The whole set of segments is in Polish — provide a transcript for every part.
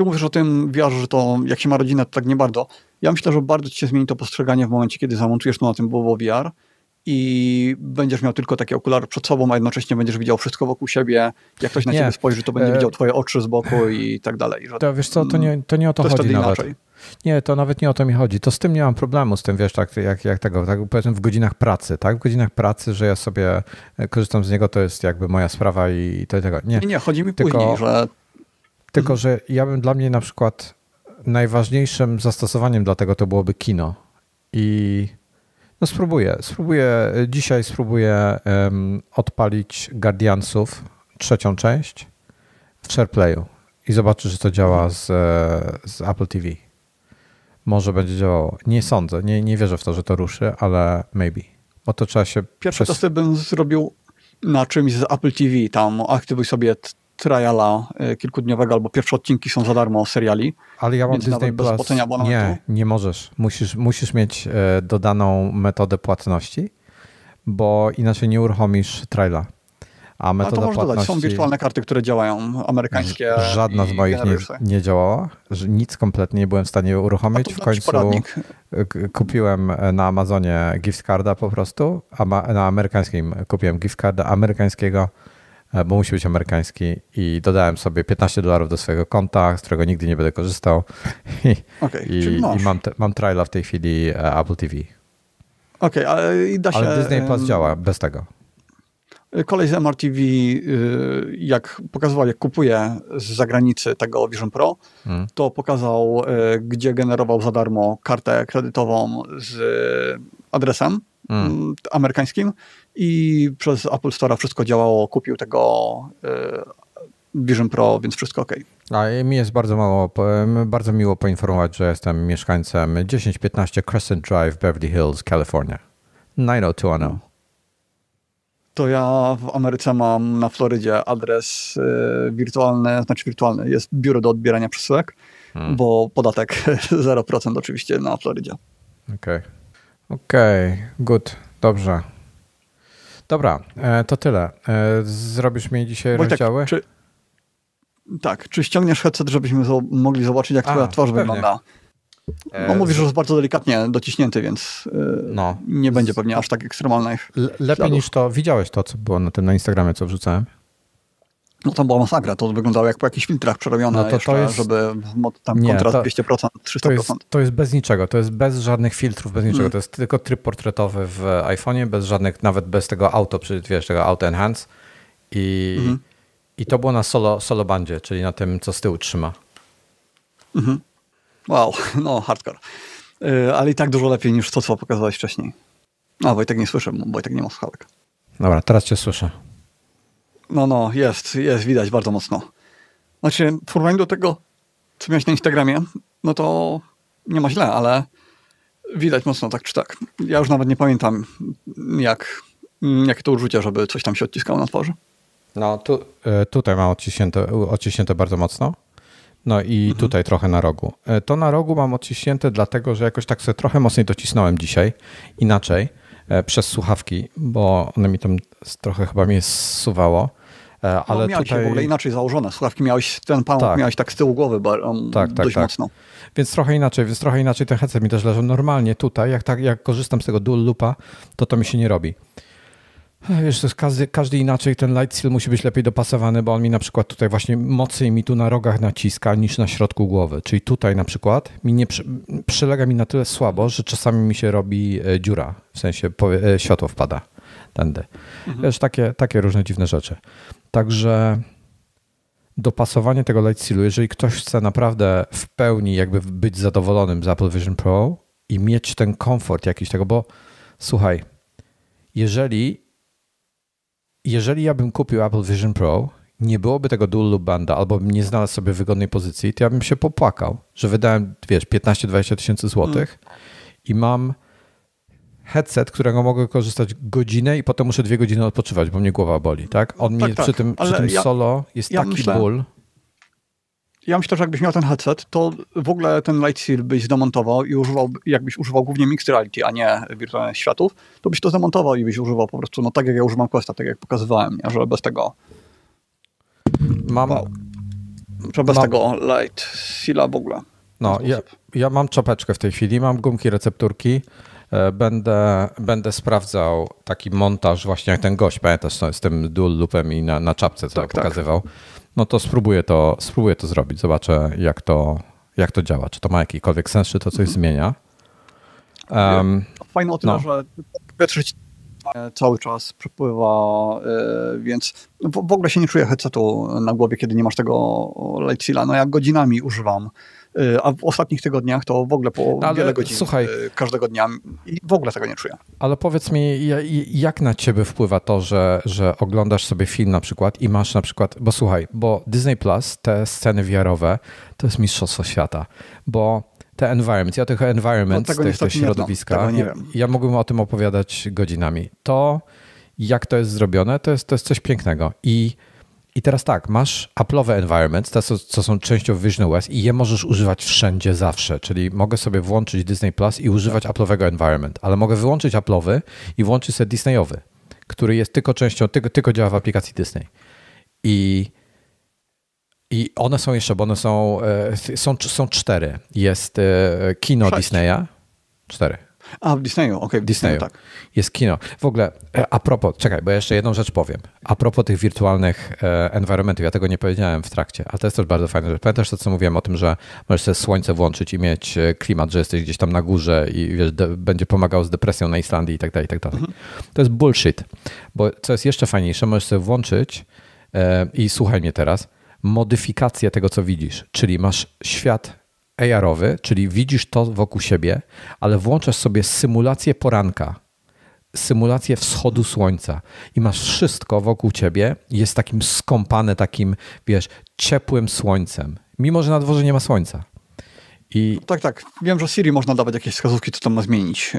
ty mówisz o tym VR, że to jak się ma rodzinę, to tak nie bardzo. Ja myślę, że bardzo ci się zmieni to postrzeganie w momencie, kiedy zamontujesz to na tym Bobo VR i będziesz miał tylko takie okulary przed sobą, a jednocześnie będziesz widział wszystko wokół siebie. Jak ktoś na nie. ciebie spojrzy, to będzie e... widział twoje oczy z boku i tak dalej. Że, to wiesz co, to nie, to nie o to, to chodzi nawet. Inaczej. Nie, to nawet nie o to mi chodzi. To z tym nie mam problemu, z tym wiesz, tak, jak, jak tego, tak powiedzmy w godzinach pracy, tak? W godzinach pracy, że ja sobie korzystam z niego, to jest jakby moja sprawa i to tego. Nie, nie, nie chodzi mi tylko, później, że... Tylko, że ja bym dla mnie na przykład najważniejszym zastosowaniem dla tego to byłoby kino. I no spróbuję, spróbuję, dzisiaj spróbuję um, odpalić Guardiansów, trzecią część w SharePlayu i zobaczysz, że to działa z, z Apple TV. Może będzie działało. Nie sądzę, nie, nie wierzę w to, że to ruszy, ale maybe. Bo to trzeba się... Pierwsze przez... testy bym zrobił na czymś z Apple TV. Tam aktywuj sobie triala e, kilkudniowego, albo pierwsze odcinki są za darmo seriali. Ale ja mam Disney Plus. Nie, nie możesz. Musisz, musisz mieć e, dodaną metodę płatności, bo inaczej nie uruchomisz triala. A metoda A to płatności... dodać. Są wirtualne karty, które działają, amerykańskie. Żadna z moich nie, nie, działała. Nic kompletnie nie byłem w stanie uruchomić. W końcu kupiłem na Amazonie gift carda po prostu, a na amerykańskim kupiłem gift carda amerykańskiego E, bo musi być amerykański i dodałem sobie 15 dolarów do swojego konta, z którego nigdy nie będę korzystał i, okay, i, i mam, te, mam triala w tej chwili e, Apple TV. Okej, okay, ale i da się... Ale Disney Plus działa bez tego. Kolej z MRTV, y, jak pokazywał, jak kupuje z zagranicy tego Vision Pro, hmm. to pokazał, y, gdzie generował za darmo kartę kredytową z adresem hmm. amerykańskim i przez Apple Store wszystko działało, kupił tego y, Vision Pro, więc wszystko ok. A mi jest bardzo mało, bardzo miło poinformować, że jestem mieszkańcem 1015 Crescent Drive, Beverly Hills, California. 90210. To ja w Ameryce mam na Florydzie adres y, wirtualny, znaczy wirtualny, jest biuro do odbierania przesyłek, hmm. bo podatek 0% oczywiście na Florydzie. Okej, okay. okej, okay. good, dobrze. Dobra, e, to tyle. E, zrobisz mi dzisiaj Wojtek, rozdziały? Czy, tak, czy ściągniesz headset, żebyśmy mogli zobaczyć, jak A, twoja twarz pewnie. wygląda? No mówisz, że jest bardzo delikatnie dociśnięty, więc no. nie będzie pewnie aż tak ekstremalnych. Lepiej śladów. niż to. Widziałeś to, co było na tym na Instagramie, co wrzucałem? No tam była masakra, to wyglądało jak po jakichś filtrach przerobione no to, jeszcze, to jest... żeby tam nie, kontrast to, 200%, 300%. To jest, to jest bez niczego, to jest bez żadnych filtrów, bez niczego. Mm. To jest tylko tryb portretowy w iPhone'ie, bez żadnych, nawet bez tego auto, czy wiesz, tego auto enhance i, mm. i to było na solo, solo bandzie, czyli na tym, co z tyłu trzyma. Mm Wow, no hardcore. Yy, ale i tak dużo lepiej niż to, co pokazałeś wcześniej. No, Wojtek nie słyszę, bo Wojtek nie ma słuchawek. Dobra, teraz cię słyszę. No, no, jest, jest, widać bardzo mocno. Znaczy, w porównaniu do tego, co miałeś na Instagramie, no to nie ma źle, ale widać mocno tak czy tak. Ja już nawet nie pamiętam, jak, jakie to uczucie, żeby coś tam się odciskało na twarzy. No, tu, e, tutaj mam odciśnięte, odciśnięte bardzo mocno. No i mhm. tutaj trochę na rogu. E, to na rogu mam odciśnięte dlatego, że jakoś tak sobie trochę mocniej docisnąłem dzisiaj, inaczej, e, przez słuchawki, bo one mi tam trochę chyba mnie zsuwało. E, ale no, miałeś tutaj... w ogóle inaczej założone. Słuchawki miałeś, ten pan tak. miałeś tak z tyłu głowy um, tak, tak, dość tak. mocno. Więc trochę inaczej, więc trochę inaczej ten headset mi też leży. Normalnie tutaj, jak, tak, jak korzystam z tego dual loopa, to to mi się nie robi. Wiesz, każdy, każdy inaczej, ten light seal musi być lepiej dopasowany, bo on mi na przykład tutaj właśnie mocniej mi tu na rogach naciska niż na środku głowy. Czyli tutaj na przykład mi nie przy, przylega mi na tyle słabo, że czasami mi się robi e, dziura, w sensie e, światło wpada tędy. Mhm. Wiesz, takie, takie różne dziwne rzeczy. Także dopasowanie tego Light Sealu, jeżeli ktoś chce naprawdę w pełni jakby być zadowolonym z Apple Vision Pro i mieć ten komfort jakiś tego, bo słuchaj, jeżeli jeżeli ja bym kupił Apple Vision Pro, nie byłoby tego dual loop banda, albo bym nie znalazł sobie wygodnej pozycji, to ja bym się popłakał, że wydałem, wiesz, 15-20 tysięcy złotych mm. i mam headset, którego mogę korzystać godzinę i potem muszę dwie godziny odpoczywać, bo mnie głowa boli, tak? On tak, mi tak, przy tym, przy tym ja, solo jest ja taki myślę, ból. Ja myślę, że jakbyś miał ten headset, to w ogóle ten Light Seal byś zdemontował i używał, jakbyś używał głównie Mixed Reality, a nie wirtualnych światów, to byś to zdemontował i byś używał po prostu, no tak jak ja używam Questa, tak jak pokazywałem, nie? że bez tego... Mam, wow. Że bez mam... tego light sila w ogóle. No, ja, ja mam czapeczkę w tej chwili, mam gumki, recepturki. E, będę, będę sprawdzał taki montaż, właśnie jak ten gość, pamiętasz, z tym dual loopem i na, na czapce, co tak, tak. pokazywał. Tak. No to spróbuję to, spróbuję to zrobić. Zobaczę, jak to, jak to działa. Czy to ma jakikolwiek sens, czy to coś mhm. zmienia. Um, Fajne o tyle, no. że cały czas przepływa, e, więc w ogóle się nie czuję headsetu na głowie, kiedy nie masz tego Lightseala. No jak godzinami używam a w ostatnich tygodniach to w ogóle po ale, wiele godzin słuchaj, y, każdego dnia i w ogóle tego nie czuję. Ale powiedz mi, jak na ciebie wpływa to, że, że oglądasz sobie film na przykład i masz na przykład, bo słuchaj, bo Disney Plus, te sceny wiarowe, to jest mistrzostwo świata, bo te environments, ja tych environments, no, te, te środowiska, ja, ja mógłbym o tym opowiadać godzinami. To, jak to jest zrobione, to jest, to jest coś pięknego i i teraz tak, masz Apple'owe environments, te, co są częścią Vision OS i je możesz używać wszędzie, zawsze. Czyli mogę sobie włączyć Disney Plus i używać Apple'owego environment, ale mogę wyłączyć Apple'owy i włączyć sobie Disneyowy, który jest tylko częścią, tylko, tylko działa w aplikacji Disney. I, I one są jeszcze, bo one są, e, są, są cztery. Jest e, kino Sześć. Disneya, cztery. A, w Disneyu, okej, okay, w Disneyu, Disneyu, tak. Jest kino. W ogóle, e, a propos, czekaj, bo jeszcze jedną rzecz powiem. A propos tych wirtualnych e, environmentów, ja tego nie powiedziałem w trakcie, ale to jest też bardzo fajne. Pamiętasz to, co mówiłem o tym, że możesz sobie słońce włączyć i mieć e, klimat, że jesteś gdzieś tam na górze i wiesz, będzie pomagał z depresją na Islandii i tak dalej, i tak dalej. Mhm. To jest bullshit, bo co jest jeszcze fajniejsze, możesz sobie włączyć i słuchaj mnie teraz, modyfikację tego, co widzisz, czyli masz świat AR-owy, czyli widzisz to wokół siebie, ale włączasz sobie symulację poranka, symulację wschodu słońca i masz wszystko wokół ciebie, jest takim skąpane takim, wiesz, ciepłym słońcem, mimo że na dworze nie ma słońca. I... Tak, tak. Wiem, że Siri można dawać jakieś wskazówki, co tam ma zmienić.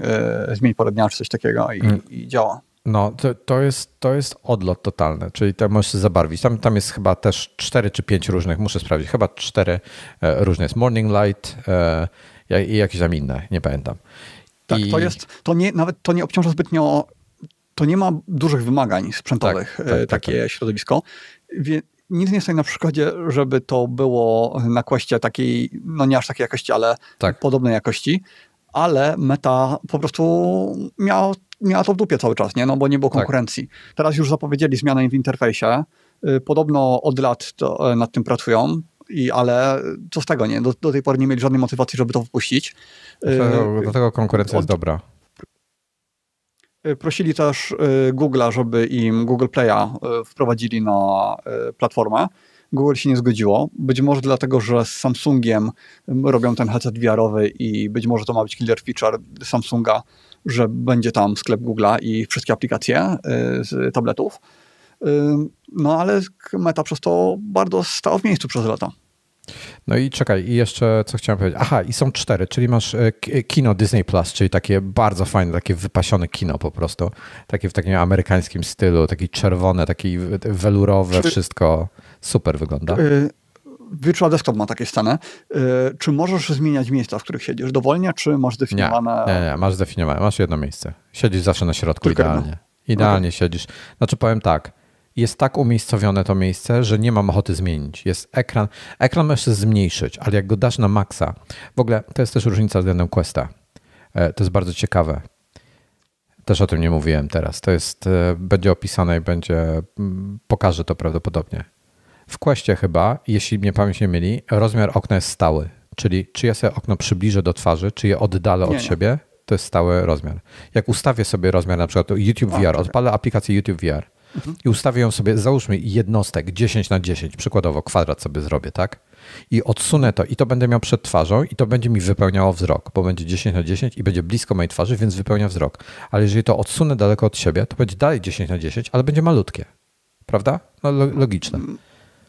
Yy, zmień porę dnia czy coś takiego i, mm. i działa. No, to, to, jest, to jest odlot totalny, czyli to możesz zabarwić. Tam, tam jest chyba też cztery czy pięć różnych, muszę sprawdzić, chyba cztery e, różne. Jest Morning Light e, i jakieś tam inne, nie pamiętam. Tak, I... to jest, to nie, nawet to nie obciąża zbytnio, to nie ma dużych wymagań sprzętowych, tak, tak, tak takie tak, środowisko. Wie, nic nie stoi na przykładzie, żeby to było na kłaście takiej, no nie aż takiej jakości, ale tak. podobnej jakości, ale Meta po prostu miała miała to w dupie cały czas, nie? No bo nie było tak. konkurencji. Tak. Teraz już zapowiedzieli zmianę w interfejsie. Y, podobno od lat to, e, nad tym pracują, i, ale co z tego, nie? Do, do tej pory nie mieli żadnej motywacji, żeby to wypuścić. Dlatego, dlatego konkurencja od, jest dobra. Y, prosili też y, Google'a, żeby im Google Play'a wprowadzili na platformę. Google się nie zgodziło. Być może dlatego, że z Samsungiem robią ten headset VR-owy i być może to ma być killer feature Samsunga, że będzie tam sklep Google'a i wszystkie aplikacje y, z tabletów. Y, no ale Meta przez to bardzo stała w miejscu przez lata. No i czekaj, i jeszcze co chciałem powiedzieć. Aha, i są cztery, czyli masz e, kino Disney Plus, czyli takie bardzo fajne, takie wypasione kino po prostu. Takie w takim amerykańskim stylu, takie czerwone, takie welurowe, wszystko super wygląda. Y, Virtual Desktop ma takie sceny. Czy możesz zmieniać miejsca, w których siedzisz dowolnie, czy masz zdefiniowane... Nie, nie, nie masz zdefiniowane, masz jedno miejsce. Siedzisz zawsze na środku Tylko idealnie. Jedno. Idealnie okay. siedzisz. Znaczy powiem tak, jest tak umiejscowione to miejsce, że nie mam ochoty zmienić. Jest ekran. Ekran możesz zmniejszyć, ale jak go dasz na maksa, w ogóle to jest też różnica względem Questa. E, to jest bardzo ciekawe. Też o tym nie mówiłem teraz. To jest, e, będzie opisane i będzie, mm, pokażę to prawdopodobnie. W Questie chyba, jeśli mnie pamięć nie myli, rozmiar okna jest stały. Czyli czy ja sobie okno przybliżę do twarzy, czy je oddalę nie, od nie. siebie, to jest stały rozmiar. Jak ustawię sobie rozmiar na przykład YouTube VR, odpalę aplikację YouTube VR, mhm. i ustawię ją sobie, załóżmy jednostek 10 na 10, przykładowo kwadrat sobie zrobię, tak? I odsunę to i to będę miał przed twarzą i to będzie mi wypełniało wzrok, bo będzie 10 na 10 i będzie blisko mojej twarzy, więc wypełnia wzrok. Ale jeżeli to odsunę daleko od siebie, to będzie dalej 10 na 10, ale będzie malutkie. Prawda? No logiczne.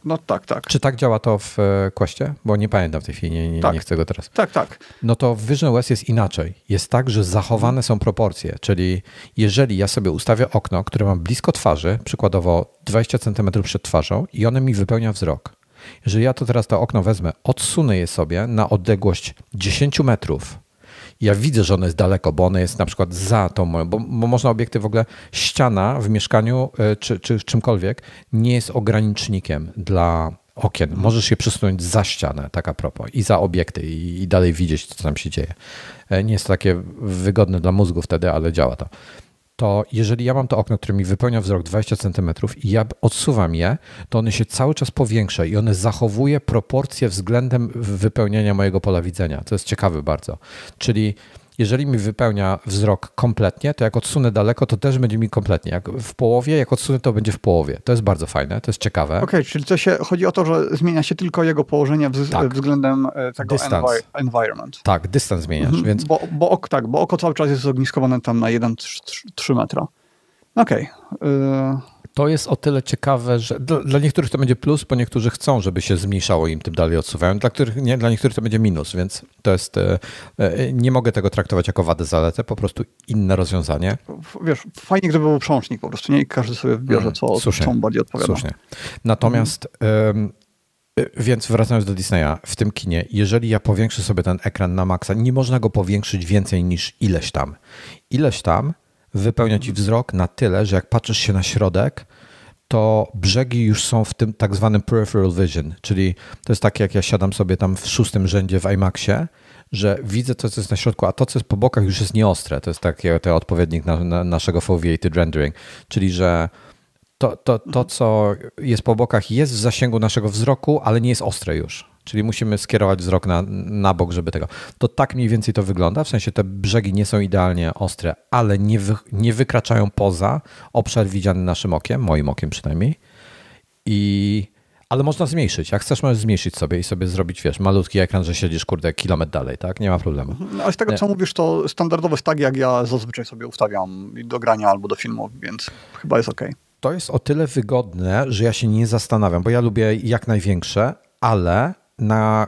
No tak, tak. Czy tak działa to w Questie? Bo nie pamiętam w tej chwili, nie, nie, tak. nie chcę go teraz. Tak, tak. No to w Vision OS jest inaczej. Jest tak, że zachowane są proporcje, czyli jeżeli ja sobie ustawię okno, które mam blisko twarzy, przykładowo 20 cm przed twarzą i one mi wypełnia wzrok. Jeżeli ja to teraz to okno wezmę, odsunę je sobie na odległość 10 metrów, ja widzę, że ono jest daleko, bo ono jest na przykład za tą moją, bo, bo można obiekty w ogóle, ściana w mieszkaniu e, czy, czy czymkolwiek nie jest ogranicznikiem dla okien. Możesz je przesunąć za ścianę, tak a propos, i za obiekty, i, i dalej widzieć, co tam się dzieje. E, nie jest to takie wygodne dla mózgu wtedy, ale działa to to jeżeli ja mam to okno, które mi wypełnia wzrok 20 cm i ja odsuwam je, to one się cały czas powiększa i one zachowuje proporcje względem wypełnienia mojego pola widzenia. To jest ciekawe bardzo. Czyli jeżeli mi wypełnia wzrok kompletnie, to jak odsunę daleko, to też będzie mi kompletnie. Jak w połowie, jak odsunę, to będzie w połowie. To jest bardzo fajne, to jest ciekawe. Okej, okay, czyli to się, chodzi o to, że zmienia się tylko jego położenie wz tak. względem e, tego envi environment. Tak, dystans zmieniasz, mhm, więc... Bo, bo, ok, tak, bo oko cały czas jest zogniskowane tam na 1-3 metra. Okej. Okay. E, to jest o tyle ciekawe, że dla, dla, niektórych to będzie plus, bo niektórzy chcą, żeby się zmniejszało im tym dalej odsuwają. Dla, których, nie, dla niektórych to będzie minus, więc to jest. E, e, nie mogę tego traktować jako wadę, zaletę, po prostu inne rozwiązanie. Wiesz, fajnie, gdyby był przełącznik po prostu, nie? Każdy sobie wybierze, mm, co, słusznie, bardziej odpowiada. Słusznie. Natomiast. Um, więc wracając do Disneya, w tym kinie, jeżeli ja powiększę sobie ten ekran na maksa, nie można go powiększyć więcej niż ileś tam. Ileś tam wypełnia ci wzrok na tyle, że jak patrzysz się na środek, to brzegi już są w tym tak zwanym peripheral vision, czyli to jest takie, jak ja siadam sobie tam w szóstym rzędzie w IMAXie, że widzę to, co jest na środku, a to, co jest po bokach, już jest nieostre. To jest taki odpowiednik na, na naszego foveated rendering, czyli że to, to, to, co jest po bokach, jest w zasięgu naszego wzroku, ale nie jest ostre już. Czyli musimy skierować wzrok na, na bok, żeby tego. To tak mniej więcej to wygląda. W sensie te brzegi nie są idealnie ostre, ale nie, wy, nie wykraczają poza obszar widziany naszym okiem, moim okiem przynajmniej. I, ale można zmniejszyć. Jak chcesz, możesz zmniejszyć sobie i sobie zrobić, wiesz, malutki ekran, że siedzisz, kurde, kilometr dalej, tak? Nie ma problemu. No, ale z tego, nie. co mówisz, to standardowe jest tak, jak ja zazwyczaj sobie ustawiam do grania albo do filmu, więc chyba jest ok. To jest o tyle wygodne, że ja się nie zastanawiam, bo ja lubię jak największe, ale na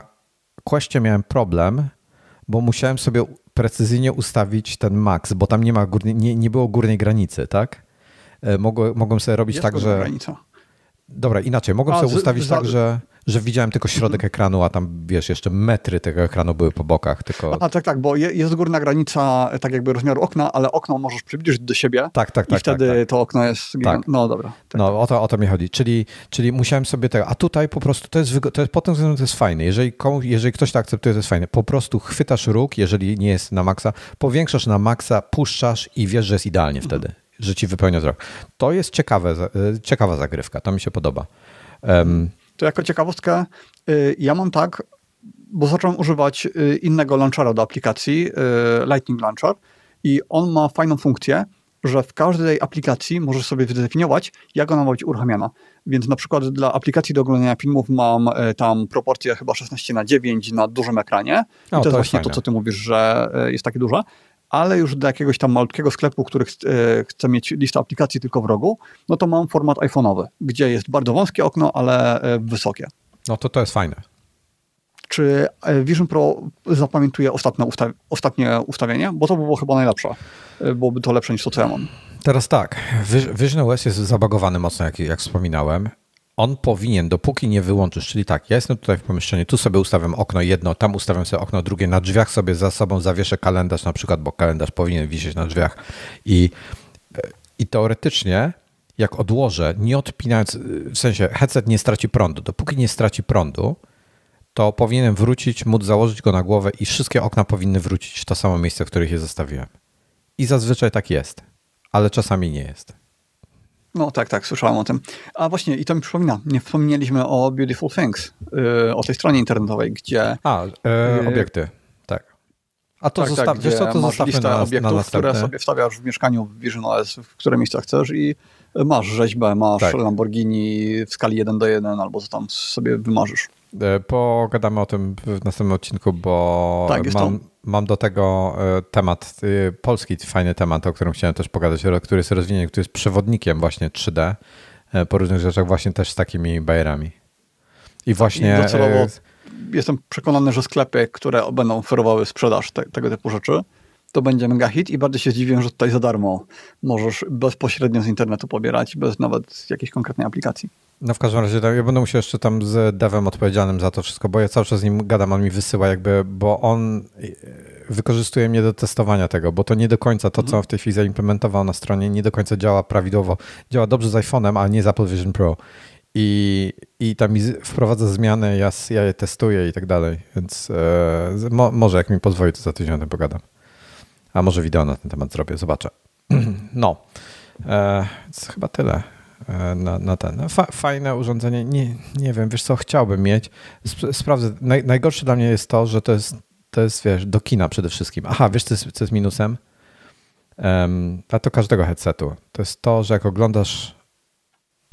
Questie miałem problem, bo musiałem sobie precyzyjnie ustawić ten max, bo tam nie ma górnej, nie, nie było górnej granicy, tak? E, mogłem, mogłem sobie robić Jest tak, że. Granica. Dobra, inaczej. Mogłem a, sobie z, ustawić za... tak, że że widziałem tylko środek mhm. ekranu, a tam wiesz, jeszcze metry tego ekranu były po bokach. Tylko... A tak, tak, bo jest górna granica tak jakby rozmiaru okna, ale okno możesz przybliżyć do siebie. Tak, tak, tak. I wtedy tak, tak. to okno jest. Tak. No dobra. Tak, no o to, o to mi chodzi. Czyli, czyli musiałem sobie tego. A tutaj po prostu to jest, to jest pod tym względem to jest fajne. Jeżeli, jeżeli ktoś to akceptuje, to jest fajne. Po prostu chwytasz róg, jeżeli nie jest na maksa, powiększasz na maksa, puszczasz i wiesz, że jest idealnie mhm. wtedy, że ci wypełnia wzrok. To jest ciekawe, e, ciekawa zagrywka. To mi się podoba. Um, to jako ciekawostkę, y, ja mam tak, bo zacząłem używać y, innego launchera do aplikacji, y, Lightning Launcher, i on ma fajną funkcję, że w każdej aplikacji możesz sobie zdefiniować, jak ona ma być uruchamiana. Więc na przykład dla aplikacji do oglądania filmów mam tam proporcję chyba 16 na 9 na dużym ekranie. I to, to jest właśnie fajne. to, co ty mówisz, że jest takie duże ale już do jakiegoś tam malutkiego sklepu, który ch e, chce mieć listę aplikacji tylko w rogu, no to mam format iPhone'owy, gdzie jest bardzo wąskie okno, ale e, wysokie. No to to jest fajne. Czy e, Vision Pro zapamiętuje ostatnie, ustaw ostatnie ustawienie? Bo to by było chyba najlepsze. Byłoby to lepsze niż to, co ja mam. Teraz tak, Vision OS jest zabagowany mocno, jak, jak wspominałem on powinien, dopóki nie wyłączysz, czyli tak, ja jestem tutaj w pomieszczeniu, tu sobie ustawiam okno jedno, tam ustawiam sobie okno drugie, na drzwiach sobie za sobą zawieszę kalendarz na przykład, bo kalendarz powinien wisieć na drzwiach i, i teoretycznie jak odłożę, nie odpinając, w sensie headset nie straci prądu, dopóki nie straci prądu, to powinienem wrócić, móc założyć go na głowę i wszystkie okna powinny wrócić w to samo miejsce, w których je zostawiłem. I zazwyczaj tak jest, ale czasami nie jest. No tak, tak, słyszałem o tym. A właśnie, i to mi przypomina, nie wspomnieliśmy o Beautiful Things, yy, o tej stronie internetowej, gdzie... A, yy, obiekty, tak. A to, tak, zostaw, tak, wiesz co, to masz listę na, obiektów, na które sobie wstawiasz w mieszkaniu w Vision OS, w które miejsca chcesz i masz rzeźbę, masz tak. Lamborghini w skali 1 do 1 albo co tam sobie wymarzysz. E, pogadamy o tym w następnym odcinku, bo tak, mam, mam do tego e, temat, e, polski fajny temat, o którym chciałem też pogadać, który jest rozwinięty, który jest przewodnikiem właśnie 3D po różnych rzeczach, właśnie też z takimi bajerami. I właśnie... I docelowo jestem przekonany, że sklepy, które będą oferowały sprzedaż te, tego typu rzeczy, to będzie mega hit i bardzo się zdziwiłem, że tutaj za darmo możesz bezpośrednio z internetu pobierać, bez nawet jakiejś konkretnej aplikacji. No w każdym razie ja będę musiał jeszcze tam z devem odpowiedzialnym za to wszystko, bo ja cały czas z nim gadam, on mi wysyła jakby, bo on e, wykorzystuje mnie do testowania tego, bo to nie do końca to, co on w tej chwili zaimplementował na stronie, nie do końca działa prawidłowo. Działa dobrze z iPhone'em, ale nie z Apple Vision Pro. i, i tam mi wprowadza zmiany, ja, ja je testuję i tak dalej, więc e, mo, może jak mi pozwoli, to za tydzień o tym pogadam. A może wideo na ten temat zrobię, zobaczę. No, e, chyba tyle e, na, na ten. Fa, fajne urządzenie, nie, nie wiem, wiesz co, chciałbym mieć. Sprawdzę, Naj, najgorsze dla mnie jest to, że to jest, to jest, wiesz, do kina przede wszystkim. Aha, wiesz co jest, co jest minusem? Um, a to każdego headsetu. To jest to, że jak oglądasz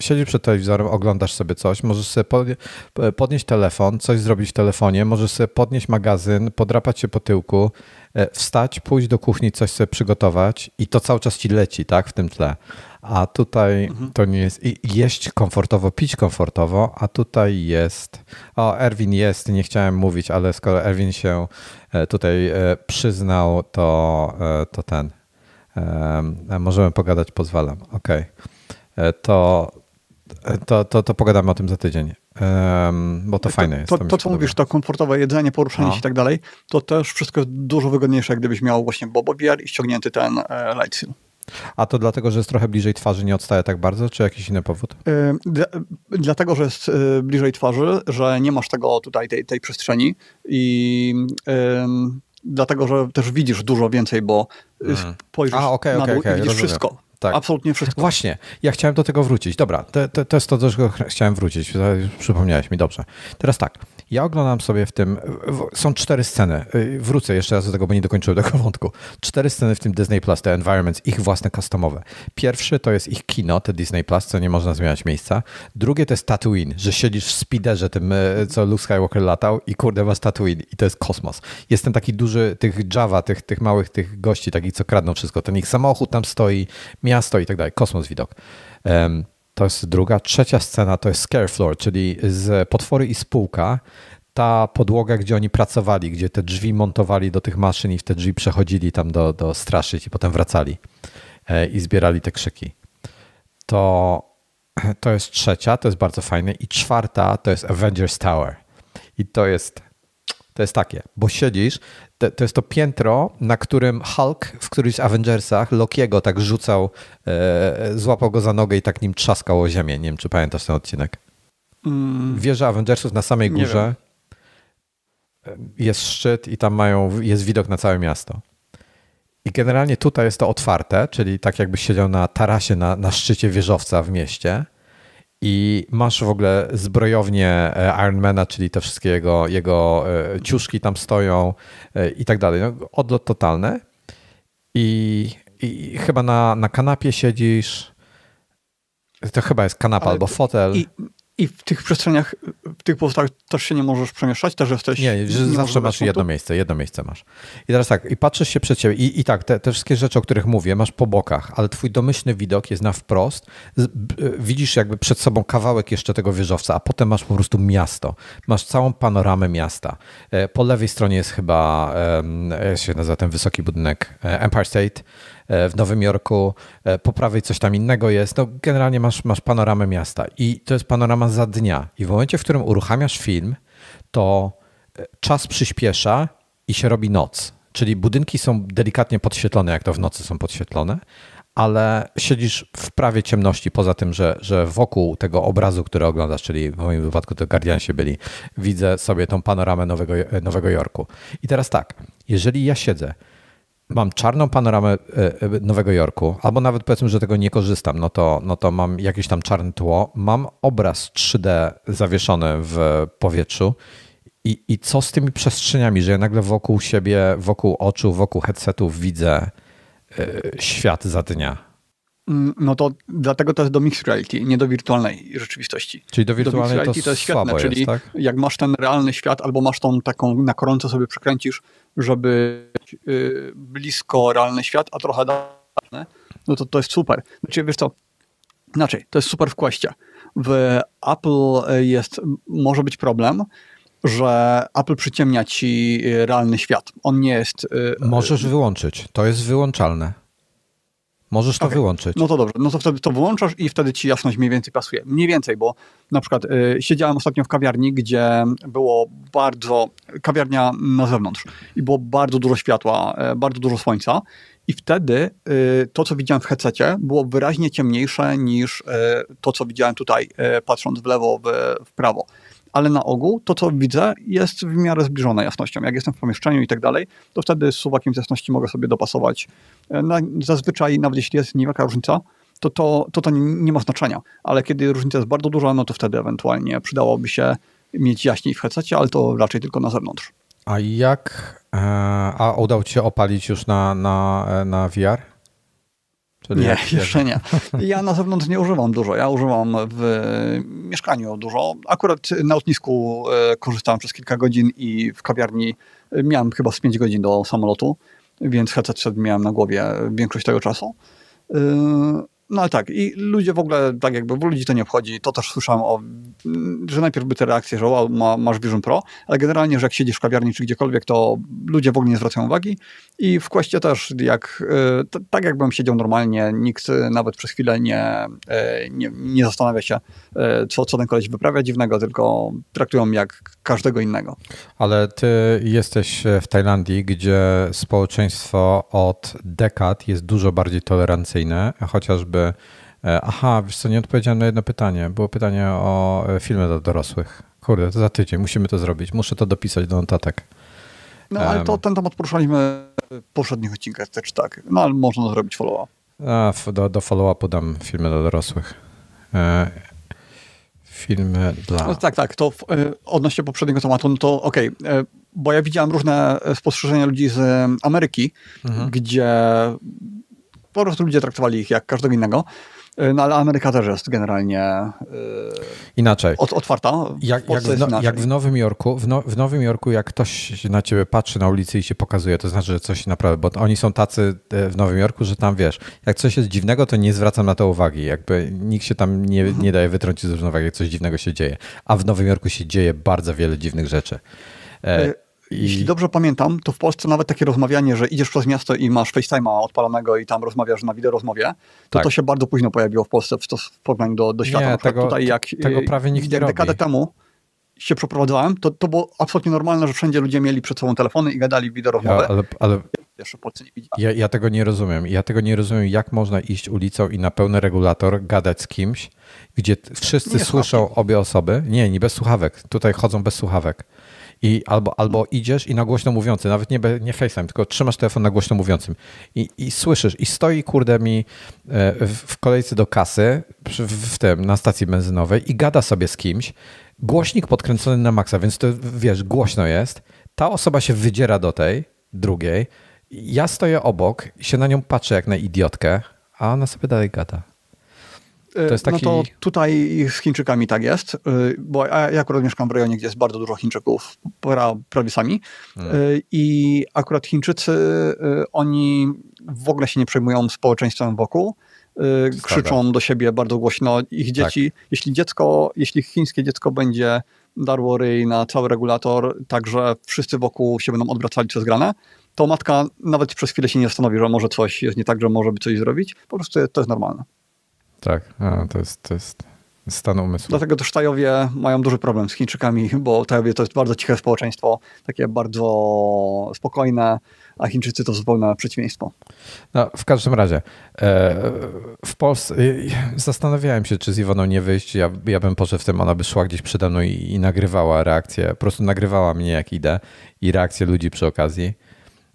siedzisz przed telewizorem, oglądasz sobie coś, możesz sobie podnieść telefon, coś zrobić w telefonie, możesz sobie podnieść magazyn, podrapać się po tyłku, e, wstać, pójść do kuchni, coś sobie przygotować i to cały czas ci leci, tak, w tym tle. A tutaj mhm. to nie jest. I jeść komfortowo, pić komfortowo, a tutaj jest. O, Erwin jest, nie chciałem mówić, ale skoro Erwin się e, tutaj e, przyznał, to, to ten. Możemy pogadać, pozwalam. Okej. Okay. To to, to, to pogadamy o tym za tydzień, um, bo to, to fajne jest. To, to, to co mówisz, to komfortowe jedzenie, poruszanie no. się i tak dalej, to też wszystko jest dużo wygodniejsze, gdybyś miał właśnie Bobo VR i ściągnięty ten e, Light Seal. A to dlatego, że jest trochę bliżej twarzy, nie odstaje tak bardzo, czy jakiś inny powód? Yy, dlatego, że jest yy, bliżej twarzy, że nie masz tego tutaj, tej, tej przestrzeni i yy, dlatego, że też widzisz dużo więcej, bo hmm. spojrzysz A, okay, na dół okay, widzisz rozumiem. wszystko. Tak. Absolutnie wszystko. Właśnie, ja chciałem do tego wrócić. Dobra, to, to, to jest to, do czego chciałem wrócić. Przypomniałeś mi, dobrze. Teraz tak, ja oglądam sobie w tym, są cztery sceny, y, wrócę jeszcze raz do tego, bo nie dokończyłem tego wątku. Cztery sceny w tym Disney Plus, te environments, ich własne customowe. Pierwszy to jest ich kino, te Disney Plus, co nie można zmieniać miejsca. Drugie to jest Tatooine, że siedzisz w speederze tym, y, co Luke Skywalker latał i kurde masz Tatooine i to jest kosmos. Jest ten taki duży, tych Java, tych, tych małych tych gości, takich, co kradną wszystko. Ten ich samochód tam stoi, miasto i tak dalej. Kosmos widok. Um, to jest druga. Trzecia scena to jest Scare Floor, czyli z Potwory i Spółka. Ta podłoga, gdzie oni pracowali, gdzie te drzwi montowali do tych maszyn i w te drzwi przechodzili tam do, do straszyć i potem wracali e, i zbierali te krzyki. To, to jest trzecia, to jest bardzo fajne. I czwarta to jest Avengers Tower. I to jest to jest takie, bo siedzisz, to, to, jest to piętro, na którym Hulk w którymś z Avengersach Lokiego tak rzucał, e, złapał go za nogę i tak nim trzaskał o ziemię. Nie wiem, czy pamiętasz ten odcinek. Mm. Wieża Avengersów na samej górze. Jest szczyt i tam mają, jest widok na całe miasto. I generalnie tutaj jest to otwarte, czyli tak jakbyś siedział na tarasie na, na szczycie wieżowca w mieście i masz w ogóle zbrojownię e, Ironmana, czyli te wszystkie jego, jego e, ciuszki tam stoją e, i tak dalej. No, odlot totalny. I, i chyba na, na kanapie siedzisz. To chyba jest kanapa Ale albo fotel. I, i w tych przestrzeniach, w tych pozostałych też się nie możesz przemieszczać, też jesteś... Nie, że zawsze masz jedno miejsce, jedno miejsce masz. I teraz tak, i patrzysz się przed ciebie i, i tak, te, te, wszystkie rzeczy, o których mówię, masz po bokach, ale twój domyślny widok jest na wprost. Widzisz jakby przed sobą kawałek jeszcze tego wieżowca, a potem masz po prostu miasto. Masz całą panoramę miasta. E, po lewej stronie jest chyba, jak się nazywa ten wysoki budynek, e, Empire State, w Nowym Jorku, e, po prawej coś tam innego jest. No, generalnie masz, masz panoramę miasta i to jest panorama za dnia. I w momencie, w którym uruchamiasz film, to e, czas przyspiesza i się robi noc. Czyli budynki są delikatnie podświetlone, jak to w nocy są podświetlone, ale siedzisz w prawie ciemności, poza tym, że, że wokół tego obrazu, który oglądasz, czyli w moim wypadku to Guardiansie byli, widzę sobie tą panoramę Nowego, Nowego Jorku. I teraz tak, jeżeli ja siedzę mam czarną panoramę e, e, Nowego Jorku, albo nawet powiedzmy, że tego nie korzystam, no to, no to mam jakieś tam czarne tło, mam obraz 3D zawieszony w powietrzu i, i co z tymi przestrzeniami, że ja nagle wokół siebie, wokół oczu, wokół headsetów widzę e, świat za dnia. Mm, no to dlatego to jest do mixed reality, nie do wirtualnej rzeczywistości. Czyli do wirtualnej do reality to, to jest świetne, czyli jest, tak? jak masz ten realny świat, albo masz tą taką na koronce sobie przekręcisz, żeby yy, blisko realny świat, a trochę dalej, no to to jest super. Znaczy, wiesz co, inaczej, to jest super w Questie. W Apple jest, może być problem, że Apple przyciemnia ci realny świat. On nie jest... Yy, Możesz wyłączyć, to jest wyłączalne. Możesz to okay. wyłączyć. No to dobrze, no to wtedy to wyłączasz i wtedy ci jasność mniej więcej pasuje. Mniej więcej, bo na przykład y, siedziałem ostatnio w kawiarni, gdzie było bardzo, kawiarnia na zewnątrz i było bardzo dużo światła, y, bardzo dużo słońca i wtedy y, to, co widziałem w headsetie, było wyraźnie ciemniejsze niż y, to, co widziałem tutaj, y, patrząc w lewo, w, w prawo. Ale na ogół to, co widzę, jest w miarę zbliżone jasnością. Jak jestem w pomieszczeniu i tak dalej, to wtedy z suwakiem z jasności mogę sobie dopasować. No, zazwyczaj, nawet jeśli jest niewielka różnica, to to, to, to nie, nie ma znaczenia. Ale kiedy różnica jest bardzo duża, no to wtedy ewentualnie przydałoby się mieć jaśniej w headsetie, ale to raczej tylko na zewnątrz. A jak, e, a udało ci się opalić już na, na, e, na VR? Czyli nie, jeszcze nie. Ja na zewnątrz nie używam dużo. Ja używam w mieszkaniu dużo. Akurat na lotnisku e, korzystałem przez kilka godzin i w kawiarni miałem chyba z 5 godzin do samolotu, więc headset miałem na głowie większość tego czasu. No tak, i ludzie w ogóle, tak jakby, bo ludzi to nie obchodzi, to też słyszałem o, że najpierw by te reakcje, że wow, ma, masz Vision Pro, ale generalnie, że jak siedzisz w kawiarni czy gdziekolwiek, to ludzie w ogóle nie zwracają uwagi i w Questie też, jak, e, tak jakbym siedział normalnie, nikt nawet przez chwilę nie, e, nie, nie zastanawia się, e, co, co ten koleś wyprawia dziwnego, tylko traktują jak każdego innego. Ale ty jesteś w Tajlandii, gdzie społeczeństwo od dekad jest dużo bardziej tolerancyjne, chociażby E, aha, wiesz co, nie odpowiedziałem na jedno pytanie. Było pytanie o e, filmy dla dorosłych. Kurde, to za tydzień, musimy to zrobić. Muszę to dopisać do notatek. No, ale to ten temat poruszaliśmy w poprzednich odcinkach też tak. No, ale można zrobić follow-up. Do, do follow-upu dam filmy dla dorosłych. E, filmy dla... No, tak, tak. To odnośnie poprzedniego tematu, no to okej, okay, bo ja widziałem różne spostrzeżenia ludzi z Ameryki, mhm. gdzie po prostu ludzie traktowali ich jak każdego innego. E, no ale Ameryka też jest generalnie yy, inaczej. Od, otwarta. Jak, jak, w no, jak, w Nowym Jorku, w, no, w, Nowym Jorku, jak ktoś na ciebie patrzy na ulicy i się pokazuje, to znaczy, że coś naprawdę, bo oni są tacy e, w Nowym Jorku, że tam wiesz, jak coś jest dziwnego, to nie zwracam na to uwagi. Jakby nikt się tam nie, mhm. nie daje wytrącić z równowagi, jak coś dziwnego się dzieje. A w Nowym Jorku się dzieje bardzo wiele dziwnych rzeczy. E, jeśli dobrze pamiętam, to w Polsce nawet takie rozmawianie, że idziesz przez miasto i masz FaceTime'a odpalonego i tam rozmawiasz na wideorozmowie, to tak. to się bardzo późno pojawiło w Polsce w, w porównaniu do, do świata. Nie, tego, tutaj jak, tego prawie nikt nie jak dekadę temu się przeprowadzałem, to, to było absolutnie normalne, że wszędzie ludzie mieli przed sobą telefony i gadali wideorozmowę. Ja, ale, ale w Ja, ja tego nie rozumiem. Ja tego nie rozumiem, jak można iść ulicą i na pełny regulator gadać z kimś, gdzie wszyscy nie słyszą obie osoby. Nie, nie bez słuchawek. Tutaj chodzą bez słuchawek i albo, albo idziesz i na głośno mówiący, nawet nie, nie FaceTime, tylko trzymasz telefon na głośno mówiącym. I, i słyszysz, i stoi kurde mi e, w kolejce do kasy w, w tym, na stacji benzynowej i gada sobie z kimś, głośnik podkręcony na maksa, więc to wiesz, głośno jest, ta osoba się wydziera do tej drugiej, ja stoję obok się na nią patrzę jak na idiotkę, a ona sobie dalej gada. Taki... No to tutaj z Chińczykami tak jest, y, bo ja akurat mieszkam w rejonie, gdzie jest bardzo dużo Chińczyków, prawie sami hmm. I akurat Chińczycy, y, oni w ogóle się nie przejmują społeczeństwem wokół, krzyczą do siebie bardzo głośno. Ich tak. dzieci, tak. jeśli dziecko, jeśli chińskie dziecko będzie darło ryj na cały regulator, tak że wszyscy wokół się będą odwracali przez granę, to matka nawet przez chwilę się nie zastanowi, że może coś jest nie tak, że może by coś zrobić. Po prostu to jest normalne. Tak, a, to, jest, to jest stan umysłu. Dlatego też Tajowie mają duży problem z Chińczykami, bo Tajowie to jest bardzo ciche społeczeństwo, takie bardzo spokojne, a Chińczycy to zupełne przeciwieństwo. No, w każdym razie, e, w Polsce zastanawiałem się, czy z Iwoną nie wyjść. Ja, ja bym poszedł w tym, ona by szła gdzieś przede mną i, i nagrywała reakcję, po prostu nagrywała mnie jak idę i reakcję ludzi przy okazji.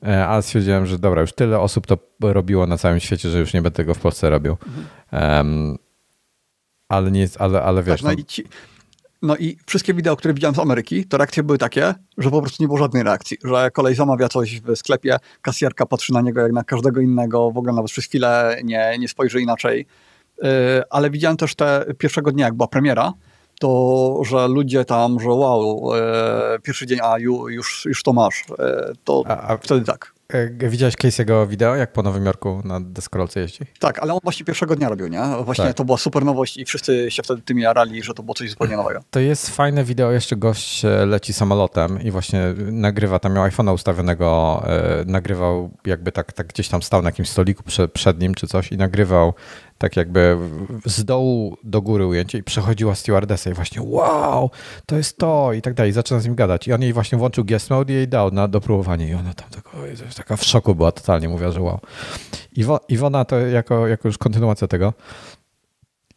Ale stwierdziłem, że dobra, już tyle osób to robiło na całym świecie, że już nie będę tego w Polsce robił. Um, ale nie, ale, ale wiesz. Tak, no, no, i ci, no i wszystkie wideo, które widziałem z Ameryki, to reakcje były takie, że po prostu nie było żadnej reakcji. Że kolej zamawia coś w sklepie, kasjerka patrzy na niego jak na każdego innego, w ogóle nawet przez chwilę nie, nie spojrzy inaczej. Yy, ale widziałem też te pierwszego dnia, jak była premiera, to, że ludzie tam, że wow, e, pierwszy dzień, a ju, już, już to masz, e, to a, a wtedy tak. E, widziałeś Casey'ego wideo, jak po Nowym Jorku na deskorolce jeździ? Tak, ale on właśnie pierwszego dnia robił, nie? Właśnie tak. to była super nowość i wszyscy się wtedy tym jarali, że to było coś zupełnie nowego. To jest fajne wideo, jeszcze gość e, leci samolotem i właśnie nagrywa, tam miał iPhone'a ustawionego, e, nagrywał jakby tak, tak gdzieś tam stał na jakimś stoliku przed, przed nim czy coś i nagrywał tak jakby z dołu do góry ujęcie i przechodziła stewardessa i właśnie wow, to jest to i tak dalej. I zaczyna z nim gadać. I on jej właśnie włączył guest mode i jej dał na dopróbowanie. I ona tam tylko, taka w szoku była totalnie, mówiła, że wow. Iwo, Iwona to jako, jako już kontynuacja tego,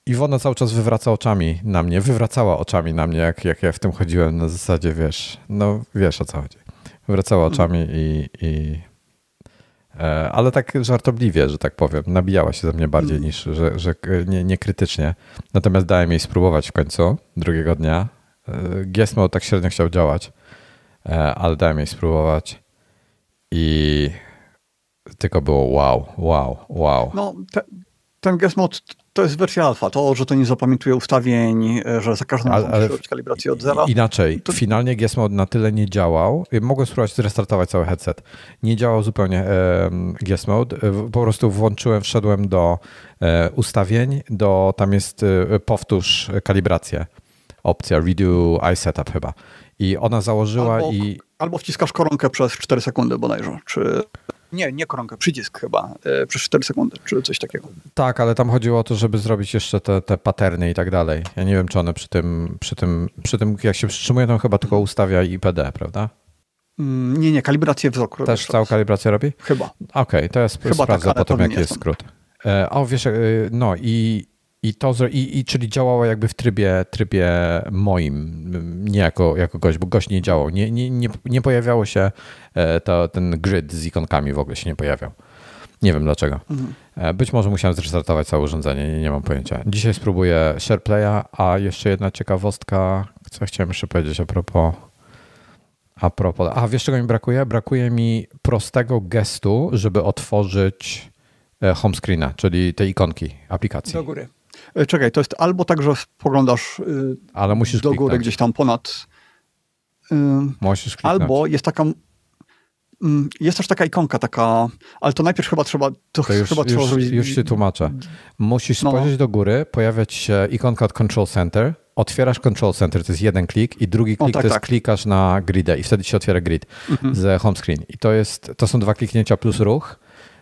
Iwona cały czas wywraca oczami na mnie, wywracała oczami na mnie, jak, jak ja w tym chodziłem na zasadzie, wiesz, no wiesz o co chodzi. Wywracała oczami i, i ale tak żartobliwie, że tak powiem, nabijała się ze mnie bardziej mm. niż, że, że nie, nie krytycznie. Natomiast dałem jej spróbować w końcu drugiego dnia. E, Giesmo tak średnio chciał działać, e, ale dałem jej spróbować i tylko było wow, wow, wow. No, te, ten mode to jest wersja alfa. To, że to nie zapamiętuje ustawień, e, że za każdym razem musi robić kalibrację od zera. Inaczej, to... finalnie GS Mode na tyle nie działał. Mogłem spróbować zrestartować cały headset. Nie działał zupełnie e. E, po prostu włączyłem, wszedłem do e, ustawień, do tam jest e, powtórz kalibrację. Opcja redo iSetup chyba. I ona założyła albo, i... Albo wciskasz koronkę przez 4 sekundy bodajże, czy... Nie, nie koronkę, przycisk chyba e, przez 4 sekundy, czy coś takiego. Tak, ale tam chodziło o to, żeby zrobić jeszcze te, te paterny i tak dalej. Ja nie wiem, czy one przy tym, przy tym, przy tym jak się przytrzymuje, to chyba tylko ustawia IPD, prawda? Mm, nie, nie, kalibrację wzroku. Też całą kalibrację robi? Chyba. Okej, okay, to ja sp- chyba sprawdzę tak, potem, jaki jest skrót. E, o, wiesz, e, no i i to, i, i, czyli działało jakby w trybie, trybie moim, nie jako, jako gość, bo gość nie działał. Nie, nie, nie, nie pojawiało się e, to, ten grid z ikonkami w ogóle się nie pojawiał. Nie wiem dlaczego. Mhm. E, być może musiałem zrestartować całe urządzenie, nie, nie mam pojęcia. Dzisiaj spróbuję SharePlaya, a jeszcze jedna ciekawostka, co chciałem jeszcze powiedzieć a propos a propos, a wiesz czego mi brakuje? Brakuje mi prostego gestu, żeby otworzyć e, home screena, czyli te ikonki aplikacji. Do góry. E, czekaj, to jest albo tak, że poglądasz y, Ale musisz do góry, gdzieś tam ponad. Y, musisz kliknąć. Albo jest taka. Mm, jest też taka ikonka, taka, ale to najpierw chyba trzeba. To, to już, chyba już, trzeba zrobić. Już się tłumaczę. Musisz no. spojrzeć do góry, pojawiać się ikonka od Control Center, otwierasz Control Center, to jest jeden klik, i drugi klik o, tak, to jest tak. klikasz na gridę, i wtedy się otwiera grid mhm. z home screen. I to jest, to są dwa kliknięcia plus ruch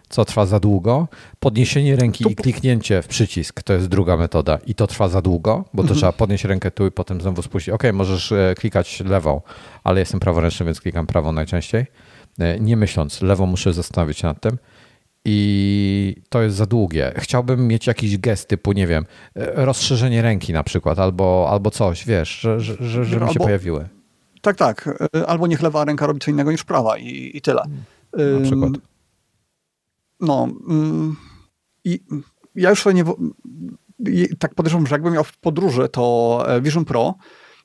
co trwa za długo. Podniesienie ręki i kliknięcie w przycisk to jest druga metoda i to trwa za długo, bo to mhm. trzeba podnieść rękę tu i potem znowu spuścić. Ok, możesz e, klikać lewą, ale jestem praworęczny, więc klikam prawą najczęściej. E, nie myśląc, lewą muszę zastanowić się nad tym. I to jest za długie. Chciałbym mieć jakiś gest typu, nie wiem, e, rozszerzenie ręki na przykład, albo, albo coś, wiesz, że, że, że, że mi się pojawiły. Tak, tak. Albo niech lewa ręka robi co innego niż prawa i, i tyle. Na przykład. No. Mm, I ja już sobie nie. Tak podejrzewam, że jakbym miał w podróży to e, Vision Pro,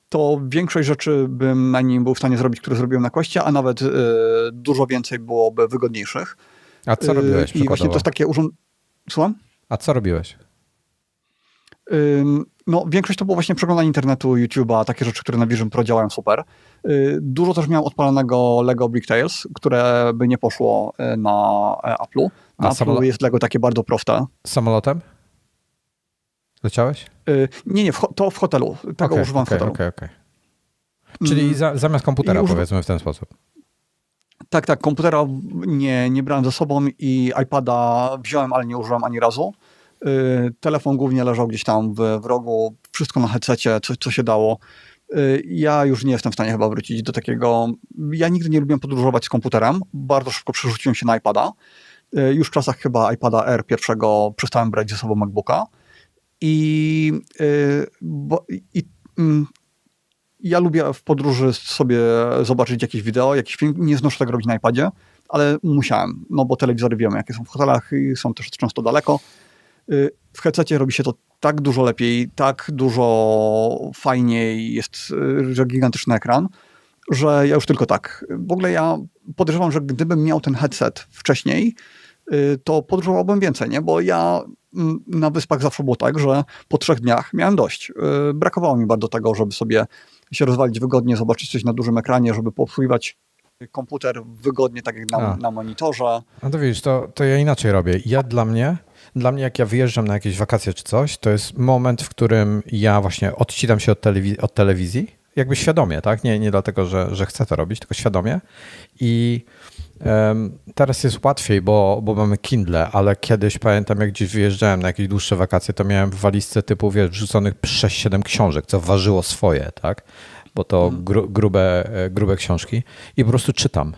to większość rzeczy bym na nim był w stanie zrobić, które zrobiłem na koście, a nawet y, dużo więcej byłoby wygodniejszych. A co robiłeś? I właśnie to jest takie urząd... Słucham? A co robiłeś? No, większość to było właśnie przeglądanie internetu, YouTube'a, takie rzeczy, które na Vision Pro działają super. Y, dużo też miałem odpalonego Lego Brick Tales, które by nie poszło na e, Apple'u. Na Apple'u jest Lego takie bardzo proste. Samolotem? Leciałeś? Y, nie, nie, w, to w hotelu. Tego okay, używam okay, w hotelu. Okay, okay. Czyli mm. za, zamiast komputera, powiedzmy w ten sposób. Tak, tak. Komputera nie, nie brałem ze sobą i iPada wziąłem, ale nie użyłem ani razu. Telefon głównie leżał gdzieś tam w, w rogu. Wszystko na headsetie, co, co się dało. Y, ja już nie jestem w stanie chyba wrócić do takiego. Ja nigdy nie lubiłem podróżować z komputerem. Bardzo szybko przerzuciłem się na iPada. Y, już w czasach chyba iPada R pierwszego przestałem brać ze sobą MacBooka. I, y, bo, i mm, ja lubię w podróży sobie zobaczyć jakieś wideo, jakiś film. Nie znoszę tego robić na iPadzie, ale musiałem, no bo telewizory wiemy, jakie są w hotelach i są też często daleko. W headsetie robi się to tak dużo lepiej, tak dużo fajniej, jest że gigantyczny ekran, że ja już tylko tak. W ogóle ja podejrzewam, że gdybym miał ten headset wcześniej, to podróżowałbym więcej, nie? Bo ja mm, na wyspach zawsze było tak, że po trzech dniach miałem dość. Y, brakowało mi bardzo tego, żeby sobie się rozwalić wygodnie, zobaczyć coś na dużym ekranie, żeby posługiwać komputer wygodnie, tak jak na, na monitorze. No to widzisz, to, to ja inaczej robię. Ja dla mnie dla mnie, jak ja wyjeżdżam na jakieś wakacje czy coś, to jest moment, w którym ja właśnie odcinam się od, telewiz od telewizji, jakby świadomie, tak? Nie, nie dlatego, że, że chcę to robić, tylko świadomie. I Teraz jest łatwiej, bo, bo mamy Kindle, ale kiedyś pamiętam, jak gdzieś wyjeżdżałem na jakieś dłuższe wakacje, to miałem w walizce typu, wiesz, wrzuconych 6-7 książek, co ważyło swoje, tak? Bo to mhm. gru, grube, e, grube książki i po prostu czytam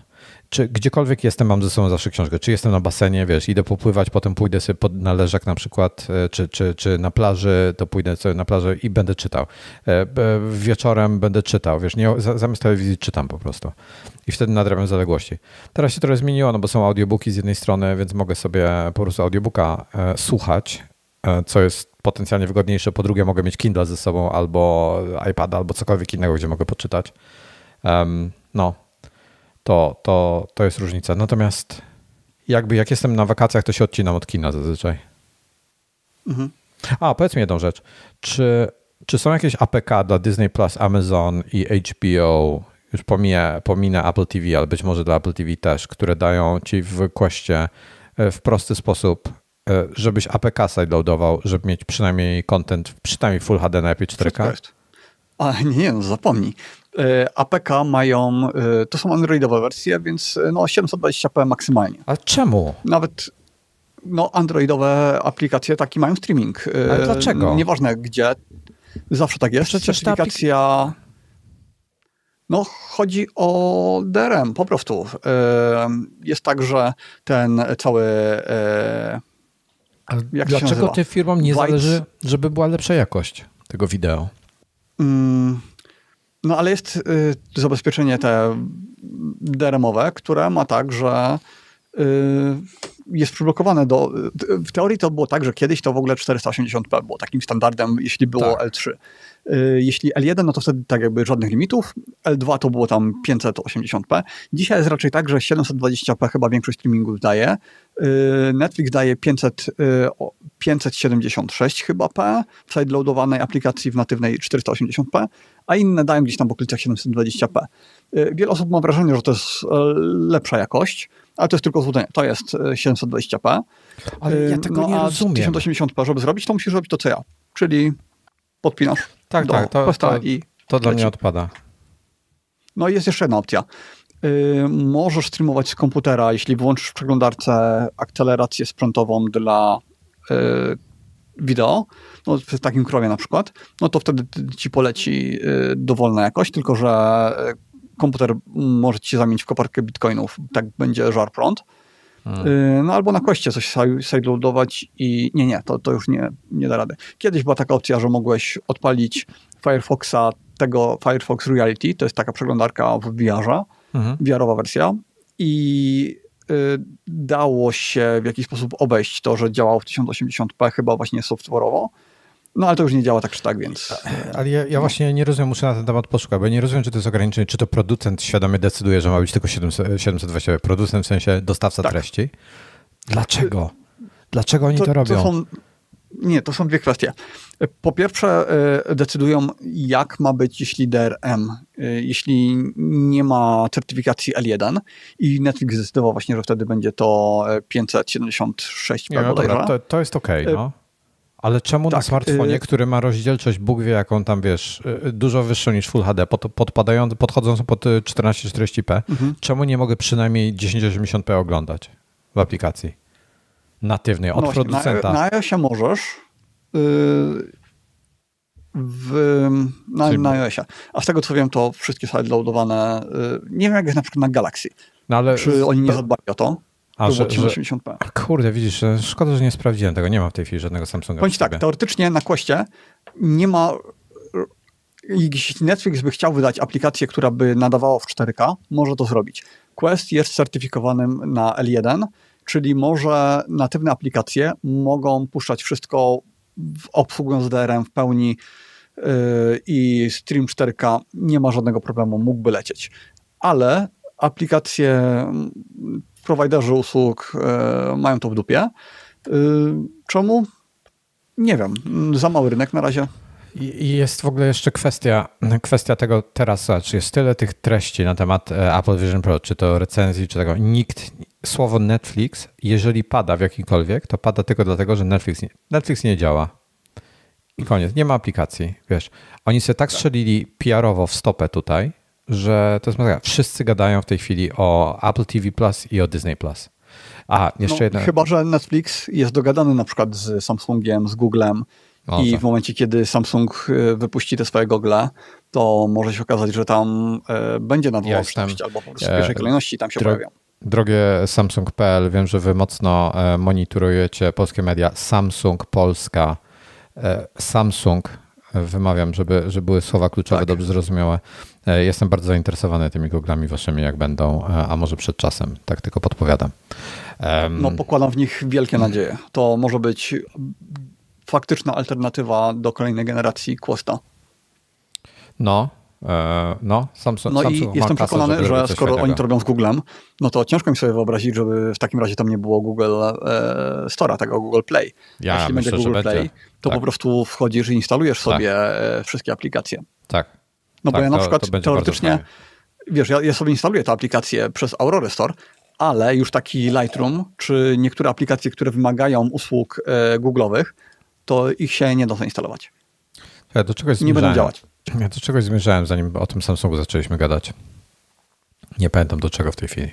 czy gdziekolwiek jestem, mam ze sobą zawsze książkę. Czy jestem na basenie, wiesz, idę popływać, potem pójdę sobie pod, na leżak na przykład, e, czy, czy, czy na plaży, to pójdę sobie na plażę i będę czytał. E, wieczorem będę czytał, wiesz, nie, zamiast telewizji czytam po prostu. I wtedy nadrabiam zaległości. Teraz się trochę zmieniło, no bo są audiobooki z jednej strony, więc mogę sobie po prostu audiobooka e, słuchać, co jest potencjalnie wygodniejsze. Po drugie, mogę mieć Kindle ze sobą albo iPada, albo cokolwiek innego, gdzie mogę poczytać. No, to, to, to jest różnica. Natomiast jakby jak jestem na wakacjach, to się odcinam od kina zazwyczaj. Mhm. A, powiedz mi jedną rzecz. Czy, czy są jakieś APK dla Disney Plus, Amazon i HBO, już pominę, pominę Apple TV, ale być może dla Apple TV też, które dają ci w Questie e, w prosty sposób, e, żebyś APK sideloadował, żeby mieć przynajmniej content, przynajmniej Full HD na 4K? A nie, no zapomnij. E, APK mają, e, to są androidowe wersje, więc e, no 720p maksymalnie. A czemu? Nawet no, androidowe aplikacje taki mają streaming. Ale dlaczego? Nieważne gdzie, zawsze tak jest. Przecież Certyfikacja... No, chodzi o DRM po prostu. Jest tak, że ten cały. Jak dlaczego tym firmom nie White... zależy, żeby była lepsza jakość tego wideo? Mm, no ale jest y, zabezpieczenie te DRM-owe, które ma tak, że y, jest przyblokowane do... W teorii to było tak, że kiedyś to w ogóle 480p było takim standardem, jeśli było tak. L3. Y, jeśli L1, no to wtedy tak jakby żadnych limitów. L2 to było tam 580p. Dzisiaj jest raczej tak, że 720p chyba większość streamingu daje. Netflix daje 500, 576 y, chyba p w sideloadowanej aplikacji w natywnej 480p, a inne dają gdzieś tam w okolicach 720p. Wiele osób ma wrażenie, że to jest lepsza jakość, ale to jest tylko złudzenie. To jest 720p. Ale ja tego no, nie rozumiem. 1080p, żeby zrobić, to musisz robić to, co ja. Czyli podpinasz tak, do tak, to, to, i to dla mnie odpada. No i jest jeszcze jedna opcja. Yy, możesz streamować z komputera, jeśli włączysz w przeglądarce akcelerację sprzętową dla wideo, no w takim krowie na przykład, no to wtedy ci poleci yy, dowolna jakość, tylko że komputer może ci zamienić w koparkę bitcoinów, tak będzie żar prąd. Hmm. Y, no albo na koście coś sideloadować i nie, nie, to, to już nie, nie da rady. Kiedyś była taka opcja, że mogłeś odpalić Firefoxa, tego Firefox Reality, to jest taka przeglądarka w VR-ze, mhm. Wersja i y, dało się w jakiś sposób obejść to, że działało w 1080p chyba właśnie software'owo no ale to już nie działa tak czy tak, więc... Ale ja, ja właśnie nie rozumiem, muszę na ten temat poszukać, bo ja nie rozumiem, czy to jest ograniczenie, czy to producent świadomie decyduje, że ma być tylko 700, 720, producent w sensie dostawca tak. treści. Dlaczego? Dlaczego oni to, to robią? To są, nie, to są dwie kwestie. Po pierwsze e, decydują, jak ma być, jeśli DRM, e, jeśli nie ma certyfikacji L1 i Netflix zdecydował właśnie, że wtedy będzie to 576 nie, no dobra, to, to jest okej, okay, no. Ale czemu tak, na smartfonie, który ma rozdzielczość, Bóg wie jaką tam, wiesz, dużo wyższą niż Full HD, pod, podpadają, podchodząc pod 1440p, mhm. czemu nie mogę przynajmniej 1080p oglądać w aplikacji natywnej od no właśnie, producenta? Na, na iOSie możesz, yy, w, na, na iOSie. A z tego co wiem, to wszystkie sideloadowane, yy, nie wiem jak jest na przykład na Galaxy. No ale Czy oni nie zadbali o to? A, że, 80p. Kurde, widzisz, szkoda, że nie sprawdziłem tego. Nie mam w tej chwili żadnego Samsunga. Bądź tak, teoretycznie na Questie nie ma... Jeśli Netflix by chciał wydać aplikację, która by nadawała w 4K, może to zrobić. Quest jest certyfikowanym na L1, czyli może natywne aplikacje mogą puszczać wszystko obsługując DRM w pełni yy, i stream 4K nie ma żadnego problemu, mógłby lecieć. Ale aplikacje prowajderzy usług e, mają to w dupie. E, czemu? Nie wiem. Za mały rynek na razie. I jest w ogóle jeszcze kwestia, kwestia tego teraz, czy jest tyle tych treści na temat e, Apple Vision Pro, czy to recenzji, czy tego. Nikt, słowo Netflix, jeżeli pada w jakikolwiek, to pada tylko dlatego, że Netflix nie, Netflix nie działa. I koniec. Nie ma aplikacji, wiesz. Oni sobie tak strzelili PR-owo w stopę tutaj, że to jest mega. Wszyscy gadają w tej chwili o Apple TV Plus i o Disney Plus. A, jeszcze no, jedna. Chyba, że Netflix jest dogadany na przykład z Samsungiem, z Googlem o, i w momencie, kiedy Samsung e, wypuści te swoje gogle, to może się okazać, że tam e, będzie nadłączność ja albo po prostu w pierwszej kolejności tam się dro pojawią. Drogie Samsung.pl, wiem, że wy mocno e, monitorujecie polskie media. Samsung Polska, e, Samsung, e, wymawiam, żeby, żeby były słowa kluczowe tak. dobrze zrozumiałe. E, jestem bardzo zainteresowany tymi goglami waszymi, jak będą, a może przed czasem, tak tylko podpowiadam. No, pokładam w nich wielkie nadzieje. To może być faktyczna alternatywa do kolejnej generacji Questa. No, e, no, Samsung, no Samsung i jestem przekonany, że skoro oni to robią z Googlem, no to ciężko mi sobie wyobrazić, żeby w takim razie tam nie było Google e, Store'a, tego Google Play. Ja Jeśli myślę, będzie Google Play, będzie. to tak. po prostu wchodzisz i instalujesz tak. sobie tak. wszystkie aplikacje. Tak. No tak, bo ja na to, przykład to teoretycznie, wiesz, ja, ja sobie instaluję tę aplikację przez Aurora Store, ale już taki Lightroom, czy niektóre aplikacje, które wymagają usług e, Google'owych, to ich się nie da zainstalować. Ja do czegoś nie będą działać. Ja do czegoś zmierzałem, zanim o tym Samsungu zaczęliśmy gadać. Nie pamiętam do czego w tej chwili.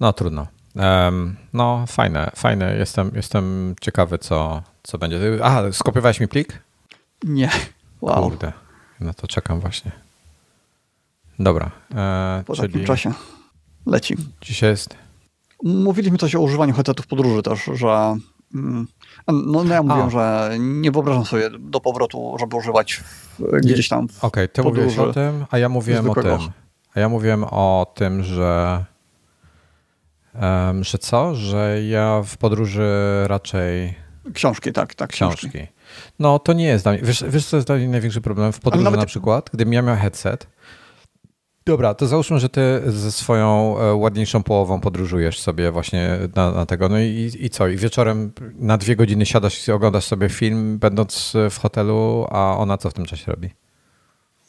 No trudno. Um, no fajne, fajne. Jestem, jestem ciekawy, co, co będzie. A, skopiowałeś mi plik? Nie. Wow. Kurde. No to czekam właśnie. Dobra. E, po czyli... takim czasie leci. Dzisiaj jest... Mówiliśmy coś o używaniu headsetów podróży też, że no, no ja mówiłem, A. że nie wyobrażam sobie do powrotu, żeby używać gdzieś tam. Okej, okay, ty mówiłeś o tym, a ja mówiłem o tym. A ja mówiłem o tym, że um, że co? Że ja w podróży raczej. Książki, tak, tak. Książki. książki. No to nie jest dla mnie. Wiesz, wiesz co jest dla mnie największy problem w podróży na przykład? Gdybym ja miał headset, Dobra, to załóżmy, że ty ze swoją e, ładniejszą połową podróżujesz sobie właśnie na, na, tego. No i, i co? I wieczorem na dwie godziny siadasz i oglądasz sobie film, będąc w hotelu, a ona co w tym czasie robi?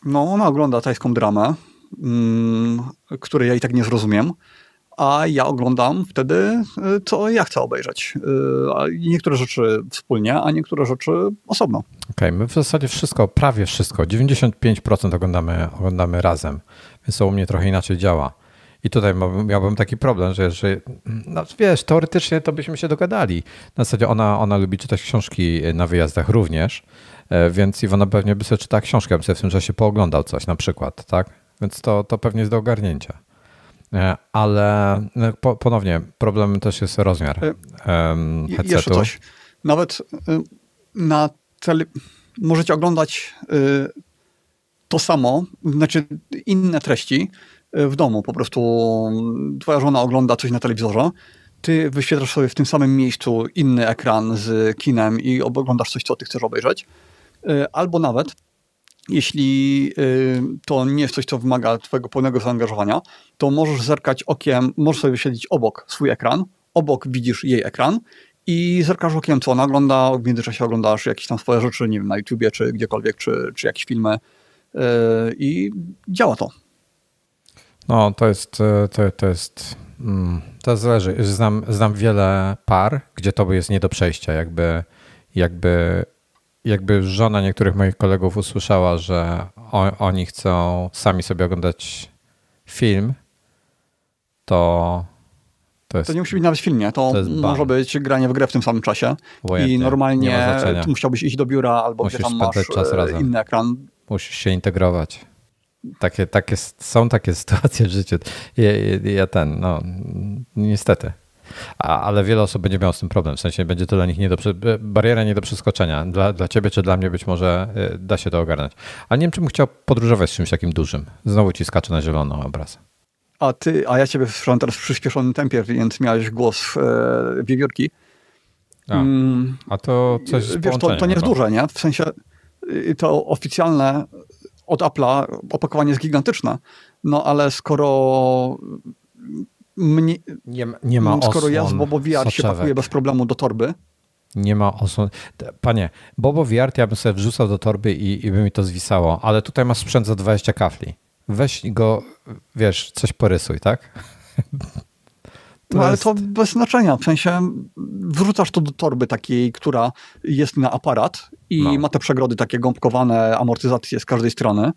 No, ona ogląda tajską dramę, mm, której ja i tak nie zrozumiem a ja oglądam wtedy, y, co ja chcę obejrzeć. Niektóre rzeczy wspólnie, a niektóre rzeczy osobno. Okej, okay, my w zasadzie wszystko, prawie wszystko, 95% oglądamy, oglądamy razem, to u mnie trochę inaczej działa. I tutaj miałbym taki problem, że, że no wiesz, teoretycznie to byśmy się dogadali. Na zasadzie ona, ona lubi czytać książki na wyjazdach również, e, więc Iwona pewnie by sobie czytała książkę, bym sobie w tym czasie pooglądał coś na przykład, tak? Więc to, to pewnie jest do ogarnięcia. E, ale no, ponownie problemem też jest rozmiar um, headsetu. Jeszcze coś. Nawet y, na tele... możecie oglądać y, to samo, znaczy inne treści y, w domu. Po prostu twoja żona ogląda coś na telewizorze, ty wyświetlasz sobie w tym samym miejscu inny ekran z kinem i oglądasz coś, co ty chcesz obejrzeć. Albo nawet jeśli y, to nie jest coś, co wymaga twojego pełnego zaangażowania, to możesz zerkać okiem, możesz sobie wyświetlić obok swój ekran, obok widzisz jej ekran i zerkasz okiem, co ona ogląda, w międzyczasie oglądasz jakieś tam swoje rzeczy, nie wiem, na YouTubie, czy gdziekolwiek, czy, czy jakieś filmy i działa to. No, to jest, y, to, to jest, mm, to zależy. Znam, znam wiele par, gdzie to jest nie do przejścia, jakby, jakby jakby żona niektórych moich kolegów usłyszała, że oni chcą sami sobie oglądać film, to to, jest, to nie musi być nawet film, nie? To, to może być granie w grę w tym samym czasie. Obojętnie. I normalnie musiałbyś iść do biura albo Musisz gdzie tam masz czas e, razem. inny ekran. Musisz się integrować. Takie, takie, są takie sytuacje w życiu. Ja, ja ten, no niestety. A, ale wiele osób będzie miało z tym problem, w sensie będzie to dla nich nie do, bariera nie do przeskoczenia. Dla, dla ciebie czy dla mnie być może y, da się to ogarnąć. Ale nie wiem, czy bym chciał podróżować z czymś takim dużym. Znowu ci skacze na zielono obraz. A ty, a ja ciebie słyszałem teraz w przyspieszonym tempie, więc miałeś głos e, wiewiórki. A, mm, a to coś z Wiesz, to, to nie jest duże, nie? W sensie to oficjalne od Apple'a opakowanie jest gigantyczne. No ale skoro mnie, nie, nie ma Skoro osłon, ja z Bobo VR się pakuję bez problemu do torby. Nie ma osłon. Panie, Bobo VR ja bym sobie wrzucał do torby i, i by mi to zwisało, ale tutaj masz sprzęt za 20 kafli. Weź go, wiesz, coś porysuj, tak? To no ale to bez znaczenia, w sensie wrzucasz to do torby takiej, która jest na aparat i no. ma te przegrody takie gąbkowane, amortyzacje z każdej strony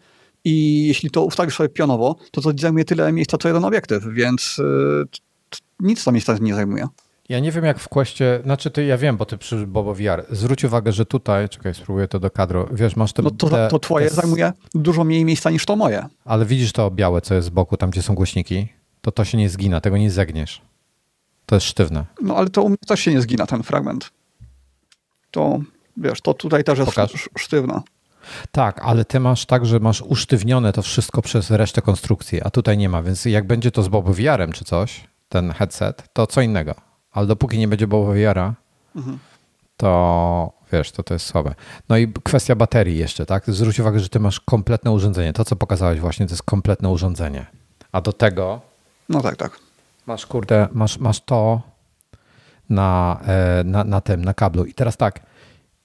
i jeśli to ustawisz sobie pionowo, to to zajmuje tyle miejsca, co jeden obiektyw, więc y, nic to miejsca nie zajmuje. Ja nie wiem jak w Questie, znaczy ty, ja wiem, bo ty przy Bobo VR. Zwróć uwagę, że tutaj, czekaj, spróbuję to do kadru, wiesz, masz te... No to, te, to twoje te... zajmuje dużo mniej miejsca niż to moje. Ale widzisz to białe, co jest z boku, tam gdzie są głośniki? To to się nie zgina, tego nie zegniesz. To jest sztywne. No ale to u mnie też się nie zgina ten fragment. To, wiesz, to tutaj też jest Pokaż. sztywna. Tak, ale ty masz tak, że masz usztywnione to wszystko przez resztę konstrukcji, a tutaj nie ma, więc jak będzie to z Bobo VR-em czy coś, ten headset, to co innego. Ale dopóki nie będzie Bobo VR-a, mhm. to wiesz, to to jest słabe. No i kwestia baterii jeszcze, tak? Zwróć uwagę, że ty masz kompletne urządzenie. To, co pokazałeś właśnie, to jest kompletne urządzenie. A do tego... No tak, tak. Masz, kurde, masz, masz to na, e, na, na tym, na kablu. I teraz tak,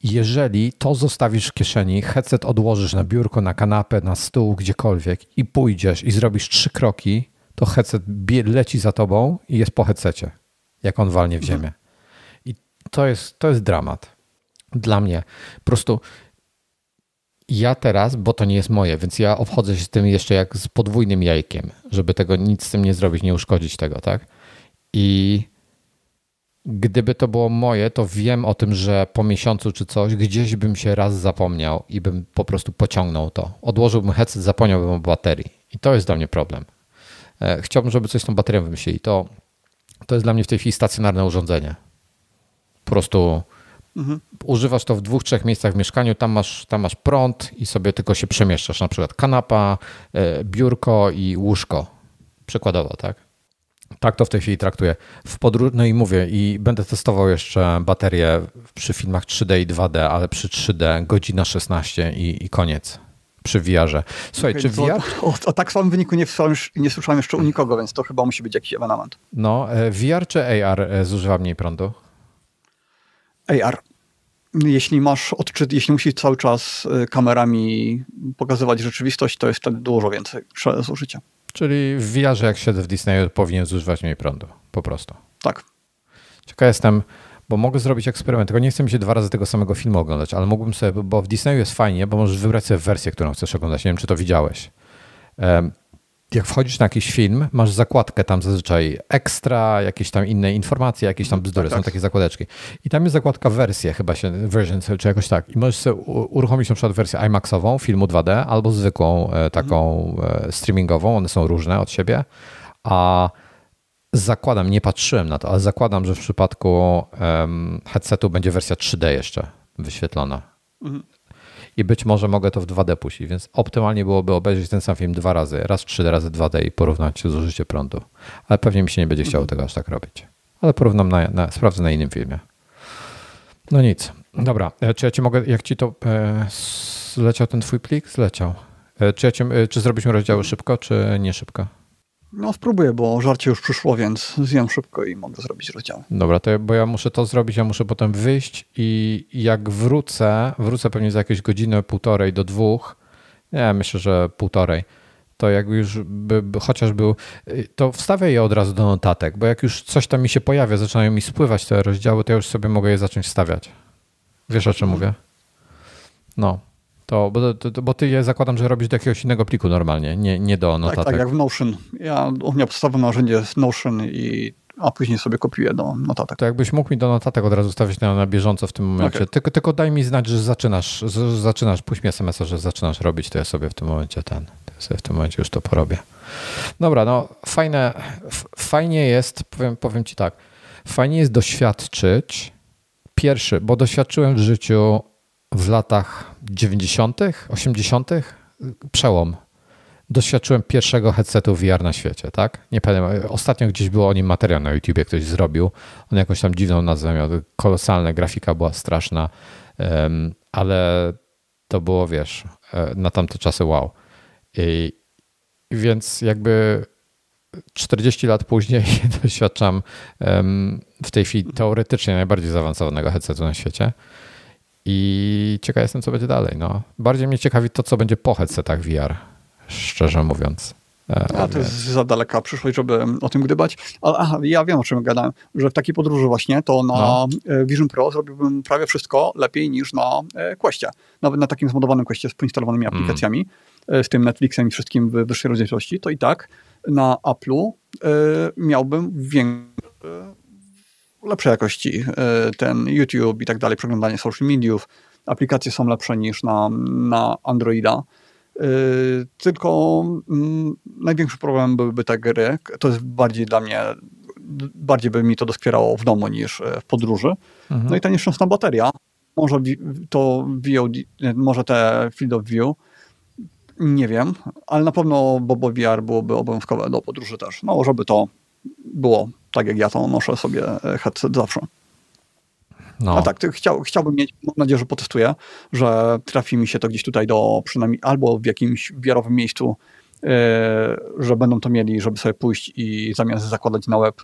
jeżeli to zostawisz w kieszeni, headset odłożysz na biurko, na kanapę, na stół, gdziekolwiek i pójdziesz i zrobisz trzy kroki, to headset leci za tobą i jest po headsetie, jak on walnie w ziemię. I to jest, to jest dramat. Dla mnie. Po prostu ja teraz, bo to nie jest moje, więc ja obchodzę się z tym jeszcze jak z podwójnym jajkiem, żeby tego nic z tym nie zrobić, nie uszkodzić tego, tak? I gdyby to było moje, to wiem o tym, że po miesiącu czy coś, gdzieś bym się raz zapomniał i bym po prostu pociągnął to. Odłożyłbym headset, zapomniałbym o baterii. I to jest dla mnie problem. E, chciałbym, żeby coś z tą baterią wymyślili. To, to jest dla mnie w tej chwili stacjonarne urządzenie. Po prostu mhm. używasz to w dwóch, trzech miejscach w mieszkaniu, tam masz, tam masz prąd i sobie tylko się przemieszczasz. Na przykład kanapa, e, biurko i łóżko. Przykładowo, tak? Tak to w tej chwili traktuję. W podróż, no i mówię, i będę testował jeszcze baterię przy filmach 3D i 2D, ale przy 3D godzina 16 i, i koniec przy VR-ze. Słuchaj, okay, czy VR... O, o, o, tak samym wyniku nie słyszałem, nie słyszałem jeszcze u nikogo, więc to chyba musi być jakiś ewenement. No, e, VR czy AR e, zużywa mniej prądu? AR. Jeśli masz odczyt, jeśli musisz cały czas e, kamerami pokazywać rzeczywistość, to jest wtedy dużo więcej zużycia. Czyli w VR, jak siedzę w Disneyu, powinien zużywać mniej prądu. Po prostu. Tak. Ciekaw jestem, bo mogę zrobić eksperyment. Tylko nie chcę mi się dwa razy tego samego filmu oglądać, ale mógłbym sobie, bo w Disneyu jest fajnie, bo możesz wybrać sobie wersję, którą chcesz oglądać. Nie wiem, czy to widziałeś. Jak wchodzisz na jakiś film, masz zakładkę tam zazwyczaj ekstra, jakieś tam inne informacje, jakieś tam bzdury, tak, tak. są takie zakładeczki. I tam jest zakładka wersje, chyba się, version, czy jakoś tak. I możesz sobie uruchomić na przykład wersję IMAXową, filmu 2D, albo zwykłą, e, taką mhm. streamingową, one są różne od siebie. A zakładam, nie patrzyłem na to, ale zakładam, że w przypadku um, headsetu będzie wersja 3D jeszcze wyświetlona. Mhm. I być może mogę to w 2D puścić, więc optymalnie byłoby obejrzeć ten sam film dwa razy, raz 3D, razy 2D i porównać zużycie prądu. Ale pewnie mi się nie będzie chciało mhm. tego aż tak robić. Ale porównam, na, na, sprawdzę na innym filmie. No nic. Dobra, e, czy ja ci mogę, jak ci to e, zleciał ten twój plik? Zleciał. E, czy, ja ci, e, czy zrobiliśmy rozdziały szybko, czy nie szybko? No spróbuję, bo żarcie już przyszło, więc zjem szybko i mogę zrobić rozdział. Dobra, to ja, bo ja muszę to zrobić, ja muszę potem wyjść i jak wrócę, wrócę pewnie za jakieś godzinę, półtorej do dwóch, nie, myślę, że półtorej, to jak już by, by chociaż był, to wstawię je od razu do notatek, bo jak już coś tam mi się pojawia, zaczynają mi spływać te rozdziały, to ja już sobie mogę je zacząć wstawiać. Wiesz o czym mhm. mówię? No. To, bo, to, bo ty je zakładam, że robisz do jakiegoś innego pliku normalnie, nie, nie do notatek. Tak, tak, jak w Notion. Ja u mnie podstawowe narzędzie jest Notion i a później sobie kopiuję do notatek. To jakbyś mógł mi do notatek od razu stawić na, na bieżąco w tym momencie. Okay. Tylko, tylko daj mi znać, że zaczynasz, że zaczynasz, puść mi SMS-a, że zaczynasz robić, to ja sobie w tym momencie ten, to ja sobie w tym momencie już to porobię. Dobra, no fajne, fajnie jest, powiem, powiem ci tak, fajnie jest doświadczyć, pierwszy, bo doświadczyłem w życiu w latach 90., 80., przełom. Doświadczyłem pierwszego headsetu VR na świecie, tak? Nie pamiętam. Ostatnio gdzieś było o nim materiał na YouTubie, ktoś zrobił. On jakąś tam dziwną nazwę miał. Kolosalna grafika była straszna, ale to było, wiesz, e, na tamte czasy wow. I, więc jakby 40 lat później doświadczam w tej chwili teoretycznie najbardziej zaawansowanego headsetu na świecie. I ciekaw jestem, co będzie dalej. No. Bardziej mnie ciekawi to, co będzie po headsetach VR, szczerze mówiąc. A to jest za daleka przyszłość, żeby o tym gdybać. Ale aha, ja wiem, o czym gadałem, że w takiej podróży właśnie to na no. Vision Pro zrobiłbym prawie wszystko lepiej niż na Questie. Nawet na takim zmodowanym Questie z poinstalowanymi aplikacjami, mm. z tym Netflixem i wszystkim w wyższej rozdzielczości, to i tak na Apple'u miałbym większe lepszej jakości ten YouTube i tak dalej, przeglądanie social mediów, aplikacje są lepsze niż na, na Androida. Yy, tylko mm, największy problem byłyby te gry. To jest bardziej dla mnie, bardziej by mi to doskwierało w domu niż e, w podróży. Mhm. No i ta nieszczęsna bateria, może to VOD, może te Field of View, nie wiem, ale na pewno Bobo VR byłoby obowiązkowe do podróży też. No, żeby to było tak, jak ja to noszę sobie e, headset zawsze. No. A tak, chciał, chciałbym mieć, mam nadzieję, że potestuję, że trafi mi się to gdzieś tutaj do przynajmniej albo w jakimś wiarowym miejscu, yy, że będą to mieli, żeby sobie pójść i zamiast zakładać na web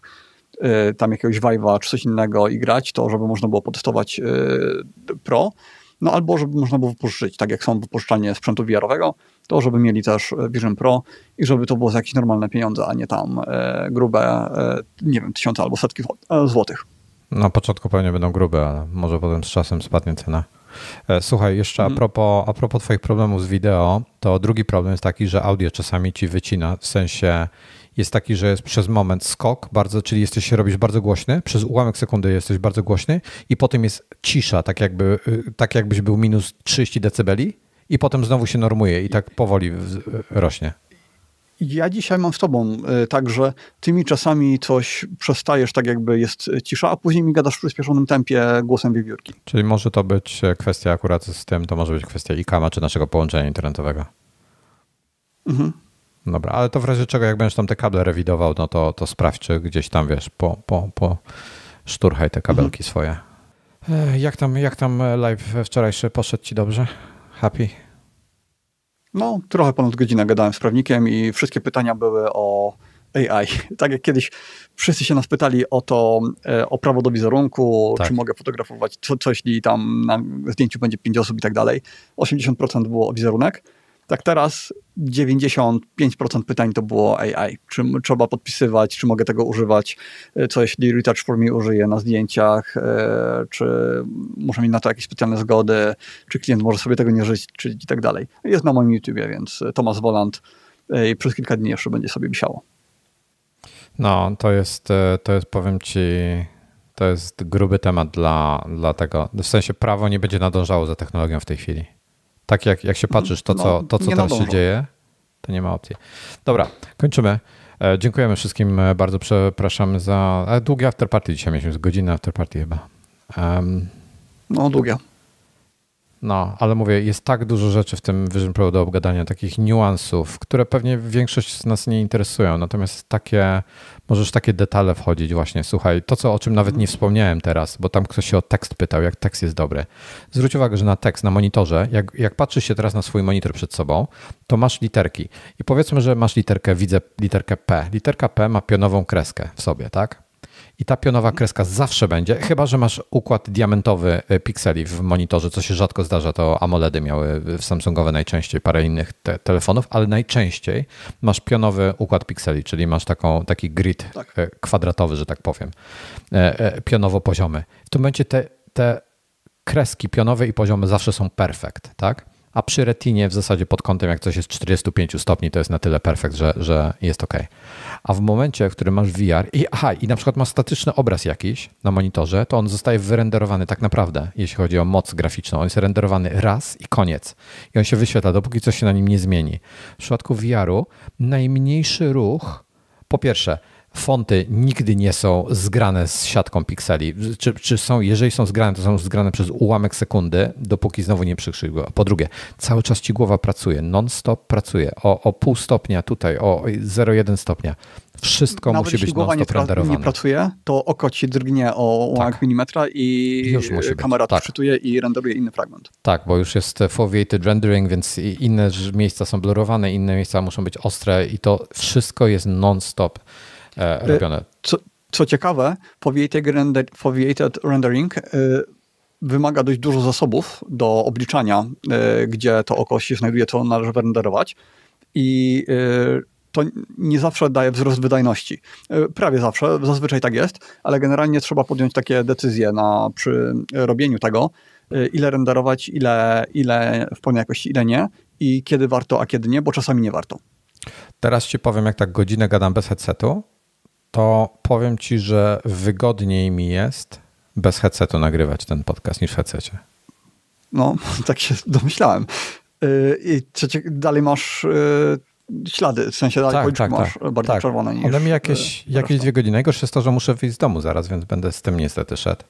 yy, tam jakiegoś Vive'a czy coś innego i grać, to żeby można było potestować yy, Pro. No albo żeby można było wypożyczyć, tak jak są wypożyczanie sprzętu VR-owego, to żeby mieli też Vision Pro i żeby to było za jakieś normalne pieniądze, a nie tam grube, nie wiem, tysiące albo setki złotych. Na początku pewnie będą grube, ale może potem z czasem spadnie cena. E, słuchaj, jeszcze a mhm. propos, a propos Twoich problemów z wideo, to drugi problem jest taki, że audio czasami ci wycina. W sensie jest taki, że jest przez moment skok, bardzo, czyli jesteś się robisz bardzo głośny, przez ułamek sekundy jesteś bardzo głośny i potem jest cisza, tak, jakby, y, tak jakbyś był minus 30 decybeli i potem znowu się normuje i tak powoli rośnie. Ja dzisiaj mam z tobą y, tak, że ty mi czasami coś przestajesz, tak jakby jest cisza, a później mi gadasz w przyspieszonym tempie głosem wiewiórki. Czyli może to być kwestia akurat z tym, to może być kwestia IKAMA czy naszego połączenia internetowego. Mhm. Dobra, ale to w razie czego, jak będziesz tam te kable rewidował, no to, to sprawdź, czy gdzieś tam, wiesz, po, po, po szturchaj te kabelki mhm. swoje. E, jak tam, jak tam live wczorajszy poszedł ci dobrze? Happy? No, trochę ponad godzinę gadałem z prawnikiem i wszystkie pytania były o AI. Tak jak kiedyś wszyscy się nas pytali o to, e, o prawo do wizerunku, tak. czy mogę fotografować, co, co jeśli tam na zdjęciu będzie 5 osób i tak dalej. 80% było o wizerunek tak teraz 95% pytań to było AI. Czy trzeba podpisywać, czy mogę tego używać, e, co jeśli Retouch for Me użyje na zdjęciach, e, czy muszę mieć na to jakieś specjalne zgody, czy klient może sobie tego nie życzyć i tak dalej. Jest na moim YouTubie, więc Tomasz Woland e, i przez kilka dni jeszcze będzie sobie wisiało. No, to jest, to jest powiem ci, to jest gruby temat dla, dla tego. W sensie prawo nie będzie nadążało za technologią w tej chwili. Tak jak, jak się patrzysz, to co, no, to, co teraz się dzieje, to nie ma opcji. Dobra, kończymy. E, dziękujemy wszystkim e, bardzo. Przepraszam za. E, długie afterparty dzisiaj mieliśmy, z godziny afterparty chyba. Um, no, długie. No, ale mówię, jest tak dużo rzeczy w tym Vision Pro do obgadania, takich niuansów, które pewnie większość z nas nie interesują. Natomiast takie, możesz takie detale wchodzić właśnie. Słuchaj, to co, o czym nawet nie wspomniałem teraz, bo tam ktoś się o tekst pytał, jak tekst jest dobry. Zwróć uwagę, że na tekst, na monitorze, jak, jak patrzysz się teraz na swój monitor przed sobą, to masz literki. I powiedzmy, że masz literkę, widzę literkę P. Literka P ma pionową kreskę w sobie, tak? I ta pionowa kreska zawsze będzie, chyba że masz układ diamentowy e, pikseli w monitorze, co się rzadko zdarza, to AMOLEDy miały w Samsungowe najczęściej, parę innych te telefonów, ale najczęściej masz pionowy układ pikseli, czyli masz taką, taki grid tak. E, kwadratowy, że tak powiem, e, pionowo poziomy. W tym momencie te, te kreski pionowe i poziomy zawsze są perfekt, tak? A przy retinie w zasadzie pod kątem, jak coś jest 45 stopni, to jest na tyle perfekt, że, że jest ok. A w momencie, w którym masz VR i, aha, i na przykład masz statyczny obraz jakiś na monitorze, to on zostaje wyrenderowany tak naprawdę, jeśli chodzi o moc graficzną. On jest renderowany raz i koniec. I on się wyświetla, dopóki coś się na nim nie zmieni. W przypadku VR-u najmniejszy ruch, po pierwsze, fonty nigdy nie są zgrane z siatką pikseli. Czy, czy są, jeżeli są zgrane, to są zgrane przez ułamek sekundy, dopóki znowu nie przykrzyj go. Po drugie, cały czas ci głowa pracuje, non-stop pracuje, o, o pół stopnia tutaj, o 0,1 stopnia. Wszystko Nawet musi być non-stop renderowane. nie pracuje, to oko ci drgnie o ułamek tak. milimetra i kamera tak. czytuje i renderuje inny fragment. Tak, bo już jest foveated rendering, więc inne miejsca są blurowane, inne miejsca muszą być ostre i to wszystko jest non-stop E, robione. Co, co ciekawe, foveated, render, foveated rendering y, wymaga dość dużo zasobów do obliczania, y, gdzie to oko się znajduje, co należy renderować. I y, to nie zawsze daje wzrost wydajności. Prawie zawsze, zazwyczaj tak jest, ale generalnie trzeba podjąć takie decyzje na, przy robieniu tego, ile renderować, ile, ile w pełnej jakości, ile nie i kiedy warto, a kiedy nie, bo czasami nie warto. Teraz ci powiem, jak tak godzinę gadam bez headsetu, to powiem ci, że wygodniej mi jest bez headsetu nagrywać ten podcast niż w headsetie. No, tak się domyślałem. Y, I trzecie, dalej masz y, ślady, w sensie dalej tak, tak, masz tak, bardziej tak. czerwone niż... One mi jakieś, y, jakieś dwie godziny. Najgorsze jest to, że muszę wyjść z domu zaraz, więc będę z tym niestety szedł.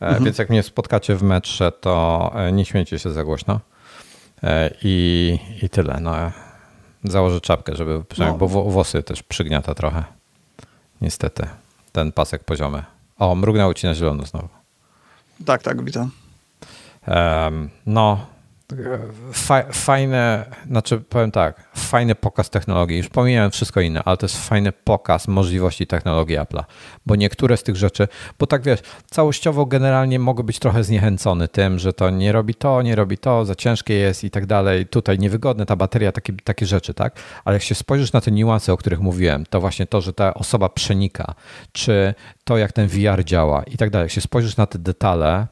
E, mhm. Więc jak mnie spotkacie w metrze, to e, nie śmiejcie się za głośno. E, I, i tyle. No, założę czapkę, żeby przynajmniej, no. bo włosy też przygniata trochę. Niestety. Ten pasek poziomy. O, mrugnął ci na zielono znowu. Tak, tak, widzę. Um, no, fajne, znaczy powiem tak, fajny pokaz technologii. Już pomijałem wszystko inne, ale to jest fajny pokaz możliwości technologii Apple'a, bo niektóre z tych rzeczy, bo tak wiesz, całościowo generalnie mogę być trochę zniechęcony tym, że to nie robi to, nie robi to, za ciężkie jest i tak dalej, tutaj niewygodne, ta bateria, takie, takie rzeczy, tak? Ale jak się spojrzysz na te niuanse, o których mówiłem, to właśnie to, że ta osoba przenika, czy to, jak ten VR działa i tak dalej, jak się spojrzysz na te detale,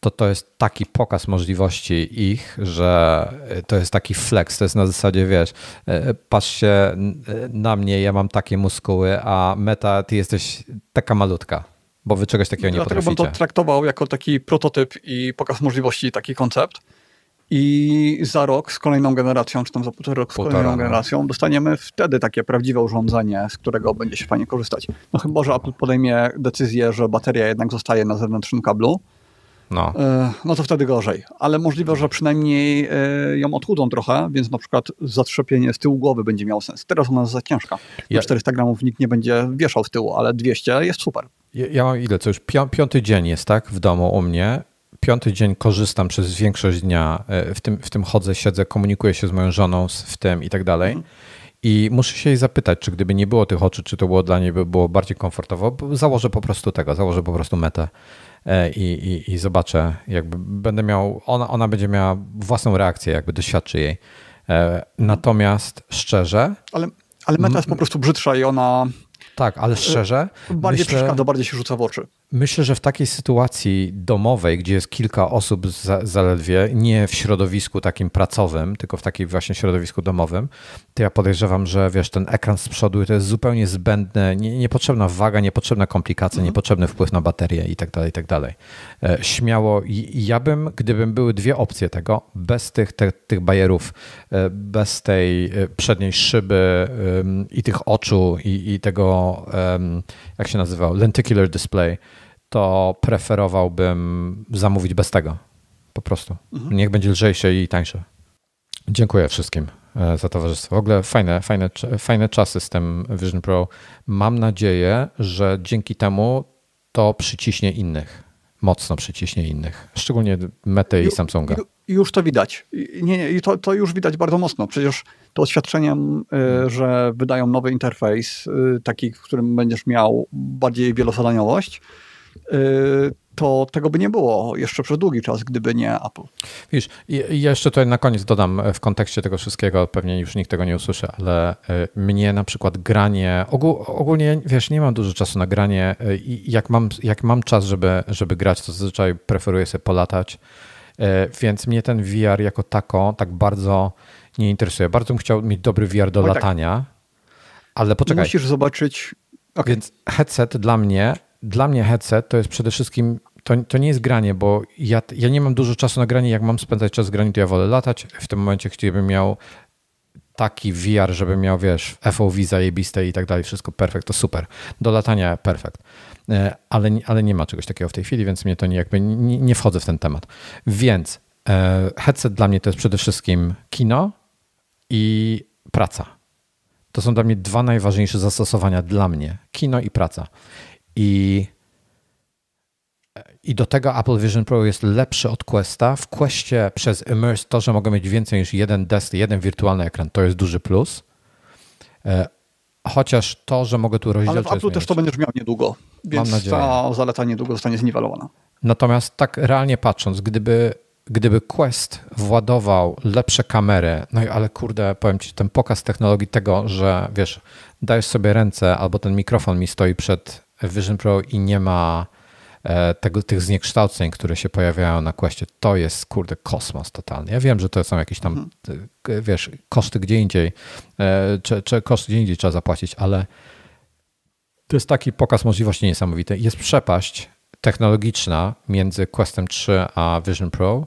to to jest taki pokaz możliwości ich, że to jest taki flex, to jest na zasadzie, wiesz, e, patrzcie na mnie, ja mam takie muskuły, a meta, ty jesteś taka malutka, bo wy czegoś takiego nie Dlatego potraficie. bym to traktował jako taki prototyp i pokaz możliwości, taki koncept. I za rok z kolejną generacją, czy tam za półtora roku z Półtora, kolejną no. generacją, dostaniemy wtedy takie prawdziwe urządzenie, z którego będzie się fajnie korzystać. No chyba, że Apple podejmie decyzję, że bateria jednak zostaje na zewnętrznym kablu, no. E, no to wtedy gorzej. Ale możliwe, że przynajmniej e, ją odchudzą trochę, więc na przykład zatrzepienie z tyłu głowy będzie miało sens. Teraz ona jest za ciężka. Ja... 400 gramów nikt nie będzie wieszał z tyłu, ale 200 jest super. Ja, ja mam ile? Co już piąty dzień jest, tak? W domu u mnie. Piąty dzień korzystam przez większość dnia. E, w tym, w tym chodzę, siedzę, komunikuję się z moją żoną w tym i tak dalej. Mhm. I muszę się jej zapytać, czy gdyby nie było tych oczu, czy to było dla niej by było bardziej komfortowo. Założę po prostu tego, założę po prostu metę i, i, i zobaczę, jakby będę miał, ona, ona będzie miała własną reakcję, jakby doświadczy jej. E, natomiast szczerze. Ale, ale meta jest po prostu brzydsza i ona. Tak, ale szczerze. Bardziej myślę, przeszkadza, bardziej się rzuca w oczy. Myślę, że w takiej sytuacji domowej, gdzie jest kilka osób za, zaledwie, nie w środowisku takim pracowym, tylko w takim właśnie środowisku domowym, to ja podejrzewam, że wiesz, ten ekran z przodu to jest zupełnie zbędne, nie, niepotrzebna waga, niepotrzebna komplikacja, mhm. niepotrzebny wpływ na baterię i tak dalej, i tak dalej. E, śmiało, ja bym, gdybym były dwie opcje tego, bez tych, te, tych bajerów, e, bez tej e, przedniej szyby i tych oczu i, i tego, jak się nazywał, lenticular display, to preferowałbym zamówić bez tego. Po prostu. Mhm. Niech będzie lżejsze i tańsze. Dziękuję wszystkim e, za towarzystwo. W ogóle fajne, fajne, fajne czasy z tym Vision Pro. Mam nadzieję, że dzięki temu to przyciśnie innych. Mocno przyciśnie innych. Szczególnie Meta i Samsunga. Już to widać. Nie, nie, to, to już widać bardzo mocno. Przecież to oświadczeniem, y, że wydają nowy interfejs, y, taki, w którym będziesz miał bardziej wielozadaniowość, Y, to tego by nie było jeszcze przez długi czas, gdyby nie Apple. Wiesz, jeszcze tutaj na koniec dodam e, w kontekście tego wszystkiego, pewnie już nikt tego nie usłyszy, ale e, mnie na przykład granie, ogólnie wiesz, nie mam dużo czasu na granie e, i jak mam, jak mam czas, żeby, żeby grać, to zazwyczaj preferuję sobie polatać, więc mnie ten VR jako tako tak bardzo nie interesuje. Bardzo bym chciał mieć dobry VR do Oj, tak. latania, tak. ale poczekaj. Musisz zobaczyć... Okay. Więc headset dla mnie dla mnie headset to jest przede wszystkim, to, to nie jest granie, bo ja, ja nie mam dużo czasu na granie. Jak mam spędzać czas z granie, to ja wolę latać. W tym momencie chciałbym miał taki VR, żeby miał, wiesz, FOV zajebiste i tak dalej, wszystko perfekt, to super. Do latania perfekt. E, ale, ale nie ma czegoś takiego w tej chwili, więc mnie to nie, jakby nie, nie wchodzę w ten temat. Więc e, headset dla mnie to jest przede wszystkim kino i praca. To są dla mnie dwa najważniejsze zastosowania dla mnie. Kino i praca. I, I do tego Apple Vision Pro jest lepszy od Questa. W Questie przez Immerse to, że mogę mieć więcej niż jeden desk, jeden wirtualny ekran, to jest duży plus. E, chociaż to, że mogę tu rozdzielczo Ale w Apple też to będziesz miał niedługo, więc ta zaleta niedługo zostanie zniwelowana. Natomiast tak realnie patrząc, gdyby gdyby Quest władował lepsze kamery, no i ale kurde, powiem ci, ten pokaz technologii tego, że wiesz, dajesz sobie ręce albo ten mikrofon mi stoi przed Vision Pro i nie ma e, tego, tych zniekształceń, które się pojawiają na Questie, to jest kurde kosmos totalny. Ja wiem, że to są jakieś tam, mhm. wiesz, koszty gdzie indziej, e, czy, czy koszty gdzie indziej trzeba zapłacić, ale to jest taki pokaz możliwości niesamowity. Jest przepaść technologiczna między Questem 3 a Vision Pro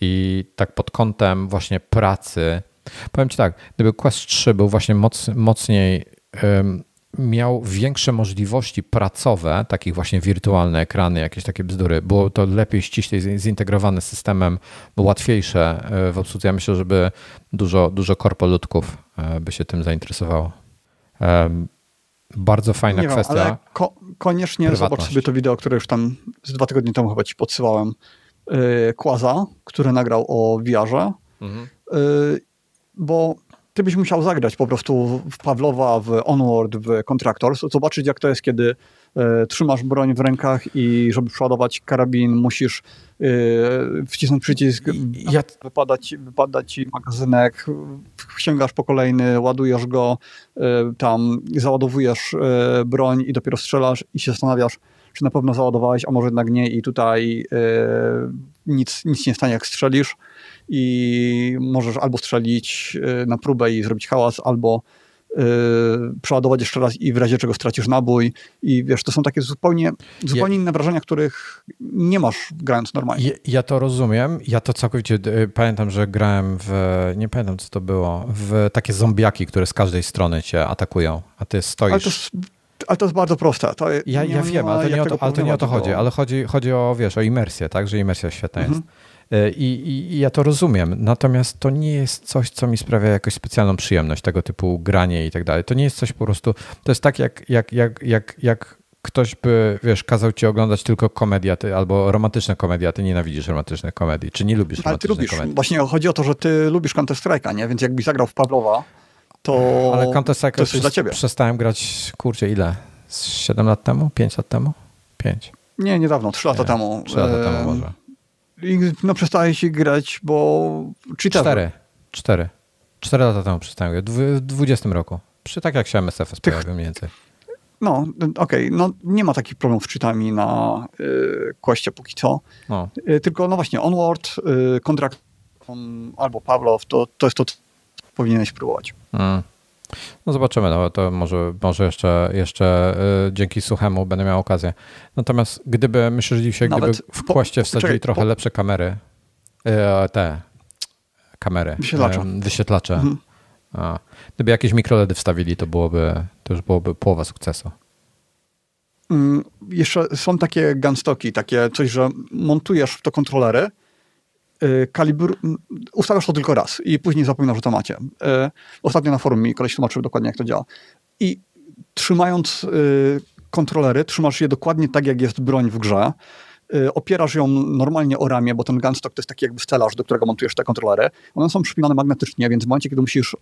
i tak pod kątem właśnie pracy. Powiem Ci tak, gdyby Quest 3 był właśnie moc, mocniej, um, miał większe możliwości pracowe, takich właśnie wirtualne ekrany, jakieś takie bzdury, było to lepiej ściślej zintegrowane z systemem, łatwiejsze e, w obsłudze. Ja myślę, żeby dużo, dużo korpoludków e, by się tym zainteresowało. Bardzo fajna Nie kwestia. Wiem, ale ko koniecznie zobacz sobie to wideo, które już tam z dwa tygodnie temu chyba ci podsyłałem. Kłaza, który nagrał o VR-ze. Mhm. Bo ty byś musiał zagrać po prostu w Pawlowa, w Onward, w Contractors, zobaczyć jak to jest, kiedy e, trzymasz broń w rękach i żeby przeładować karabin, musisz e, wcisnąć przycisk, ja... wypada, ci, wypada ci magazynek, sięgasz po kolejny, ładujesz go, e, tam załadowujesz broń i dopiero strzelasz i się zastanawiasz, czy na pewno załadowałeś, a może jednak nie i tutaj nic, nic nie stanie jak strzelisz i możesz albo strzelić y, na próbę i zrobić hałas, albo yy, przeładować jeszcze raz i w razie czego stracisz nabój i wiesz, to są takie zupełnie, zupełnie ja, inne wrażenia, których nie masz grając normalnie. Ja, ja, to rozumiem, ja to całkowicie y, pamiętam, że grałem w, nie pamiętam co to było, w takie zombiaki, które z każdej strony cię atakują, a ty stoisz... Ale to jest, ale to jest bardzo proste. To ja, ja wiem, ale to nie, o to, ale to nie o to chodzi, ale chodzi, chodzi o, wiesz, o imersję, tak, że imersja świetna mhm. jest. E, I, I, ja to rozumiem, natomiast to nie jest coś, co mi sprawia jakąś specjalną przyjemność, tego typu granie i tak dalej. To nie jest coś po prostu, to jest tak jak, jak, jak, jak, jak ktoś by, wiesz, kazał ci oglądać tylko komediaty albo romantyczne komedie, a ty nienawidzisz romantycznych komedii, czy nie lubisz Ale ty lubisz. Komedii. Właśnie chodzi o to, że ty lubisz Counter Strike'a, nie? Więc jakbyś zagrał w Pawlowa, to Ale Counter Strike'a to jest dla ciebie. przestałem grać, kurczę, ile? 7 lat temu? 5 lat temu? 5. Nie, niedawno, 3 lata nie, temu. 3 lata temu może. No przestałeś się grać, bo... Cztery. Cztery. Cztery lata temu przestałem. W 20 roku. Przy, tak jak się MSFS Tych... pojawił mniej więcej. No, okej. Okay. No, nie ma takich problemów z czytami na y, póki co. No. Y, tylko, no właśnie, Onward, y, kontrakt albo Pawlow, to, to jest to, co powinieneś próbować. Mm. No zobaczymy, no to może, może jeszcze, jeszcze y, dzięki suchemu będę miał okazję. Natomiast gdyby, myślę, że dzisiaj gdyby w kłaście wsadzili czekaj, trochę po... lepsze kamery, y, te kamery, wyświetlacze, wyświetlacze mhm. a, gdyby jakieś mikroledy wstawili, to byłoby, to już byłoby połowa sukcesu. Mm, jeszcze są takie gunstoki, takie coś, że montujesz w to kontrolery kalibr, ustawiasz to tylko raz i później zapominasz, że to macie. Y, ostatnio na forum mi koleś tłumaczył dokładnie, jak to działa. I trzymając y, kontrolery, trzymasz je dokładnie tak, jak jest broń w grze, opierasz ją normalnie o ramię, bo ten gunstock to jest taki jakby stelaż, do którego montujesz te kontrolery. One są przypinane magnetycznie, więc w momencie, kiedy musisz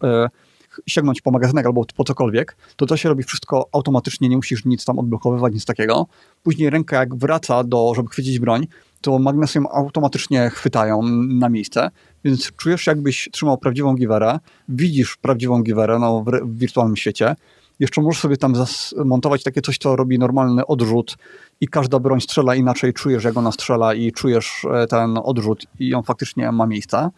sięgnąć po magazynek albo po cokolwiek, to to się robi wszystko automatycznie, nie musisz nic tam odblokowywać, nic takiego. Później ręka jak wraca do, żeby chwycić broń, to magnesy automatycznie chwytają na miejsce, więc czujesz jakbyś trzymał prawdziwą giwerę, widzisz prawdziwą giwerę no, w, w wirtualnym świecie, jeszcze możesz sobie tam zmontować takie coś, co robi normalny odrzut i każda broń strzela inaczej, czujesz jak ona strzela i czujesz e, ten odrzut i on faktycznie ma miejsce.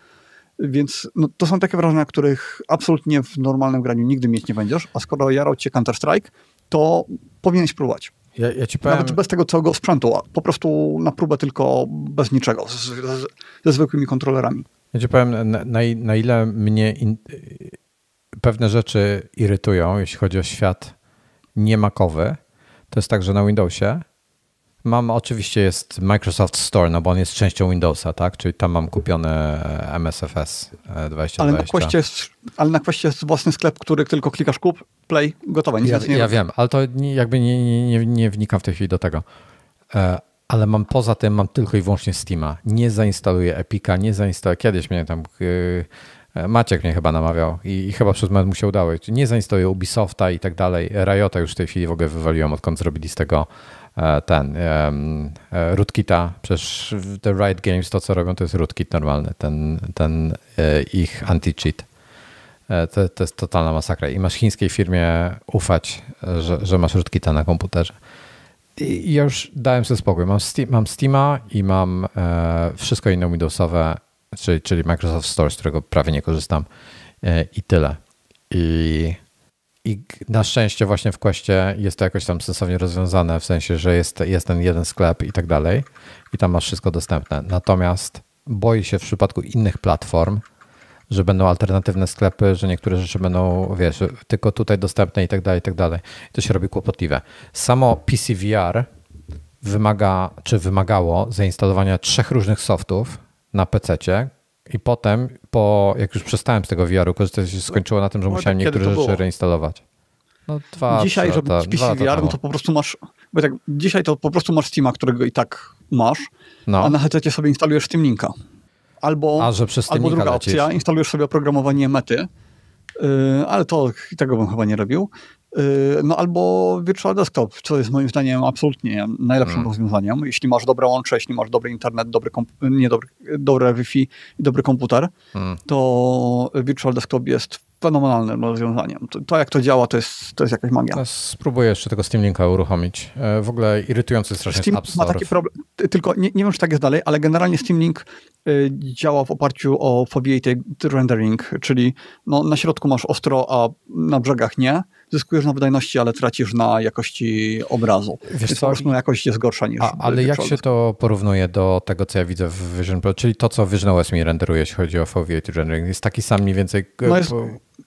Więc no, to są takie wrażenia, których absolutnie w normalnym graniu nigdy mieć nie będziesz, a skoro jarał cię Counter-Strike, to powinieneś próbować. Ja, ja powiem... Nawet bez tego całego sprzętu, a po prostu na próbę tylko bez niczego, z, z, ze zwykłymi kontrolerami. Ja ci powiem, na, na, na ile mnie in, pewne rzeczy irytują, jeśli chodzi o świat niemakowy, to jest tak, że na Windowsie Mam, oczywiście jest Microsoft Store, no bo on jest częścią Windowsa, tak? Czyli tam mam kupione MSFS 2020. Ale na Questie jest, ale na Questie jest własny sklep, który tylko klikasz kup, play, gotowe. Nic ja, nie ja wiem, ale to jakby nie, nie, nie, nie wnikam w tej chwili do tego. E, ale mam poza tym, mam tylko i wyłącznie Steama. Nie zainstaluję Epica, nie zainstaluję. Kiedyś mnie tam E, Maciek mnie chyba namawiał i, i chyba przez moment mu się udało. Nie zainstaluję Ubisofta i tak dalej. Riota już w tej chwili w ogóle wywaliłem, odkąd zrobili z tego e, ten um, rootkita. Przecież The Riot Games to, co robią, to jest rootkit normalny, ten, ten ich anti-cheat. To, to jest totalna masakra. I masz chińskiej firmie ufać, że, że masz rootkita na komputerze. I ja już dałem sobie spokój. Mam, Steam, mam Steama i mam e, wszystko inne Windowsowe czyli, czyli Microsoft Store, z którego prawie nie korzystam e, i tyle. I, I na szczęście właśnie w Questie jest to jakoś tam sensownie rozwiązane, w sensie, że jest, jest ten jeden sklep i tak dalej i tam masz wszystko dostępne. Natomiast boję się w przypadku innych platform, że będą alternatywne sklepy, że niektóre rzeczy będą, wiesz, tylko tutaj dostępne i tak dalej, i tak dalej. To się robi kłopotliwe. Samo PCVR wymaga, czy wymagało zainstalowania trzech różnych softów, na PC i potem, po, jak już przestałem z tego VR-u korzystać, się skończyło na tym, że no, musiałem tak, niektóre rzeczy reinstalować. No, dwa, dzisiaj, żeby lata, PC VR, no to po prostu masz, bo tak, dzisiaj to po prostu masz Steama, którego i tak masz, no. a na headsetie sobie instalujesz Steam Linka. Albo, a, że przez albo druga lecisz. opcja, instalujesz sobie oprogramowanie Mety, yy, ale to tego bym chyba nie robił. Yy, no albo Virtual Desktop, co jest moim zdaniem absolutnie najlepszym hmm. rozwiązaniem. Jeśli masz dobre łącze, jeśli masz dobry internet, dobry nie dobry, dobre Wi-Fi i dobry komputer, hmm. to Virtual Desktop jest fenomenalnym rozwiązaniem. To, to, jak to działa, to jest, to jest jakaś magia. Ja spróbuję jeszcze tego Steam Linka uruchomić. E, w ogóle irytujący strasznie Steam ma taki problem, tylko nie, nie wiem, czy tak jest dalej, ale generalnie Steam Link y, działa w oparciu o foveated rendering, czyli no, na środku masz ostro, a na brzegach nie. Zyskujesz na wydajności, ale tracisz na jakości obrazu. Wiesz Więc co? po prostu jakość jest gorsza niż... A, ale jak się to porównuje do tego, co ja widzę w Vision Pro, czyli to, co Vision OS mi renderuje, jeśli chodzi o foveated rendering? Jest taki sam mniej więcej... No jest,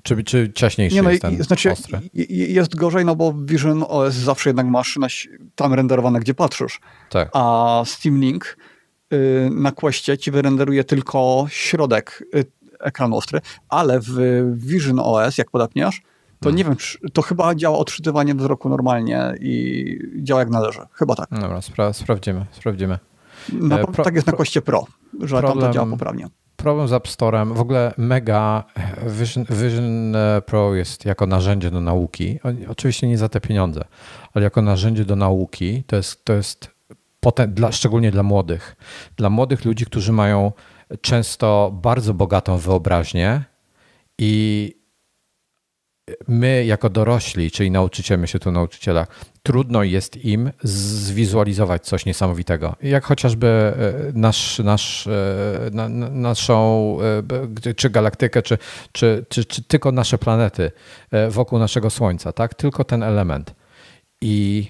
czy, czy ciaśniejszy nie, no, jest ten znaczy, ostry? Jest gorzej, no bo Vision OS zawsze jednak masz na, tam renderowane, gdzie patrzysz. Tak. A Steam Link y, na Questie ci wyrenderuje tylko środek y, ekranu ostry, ale w Vision OS, jak podapniasz, to hmm. nie wiem, to chyba działa odczytywanie wzroku normalnie i działa jak należy. Chyba tak. Dobra, spra sprawdzimy, sprawdzimy. Na, e, pro, tak jest na Koście Pro, że problem, tam to działa poprawnie problem z App Store'em, w ogóle mega Vision, Vision, e, Pro jest jako narzędzie do nauki, oczywiście nie za te pieniądze, ale jako narzędzie do nauki to jest, to jest potem, dla, szczególnie dla młodych, dla młodych ludzi, którzy mają często bardzo bogatą wyobraźnię i my jako dorośli, czyli nauczyciele, myślę tu nauczyciela, trudno jest im zwizualizować coś niesamowitego. Jak chociażby e, nasz, nasz, e, na, naszą, e, czy galaktykę, czy, czy, czy, czy tylko nasze planety wokół naszego Słońca, tak? Tylko ten element. I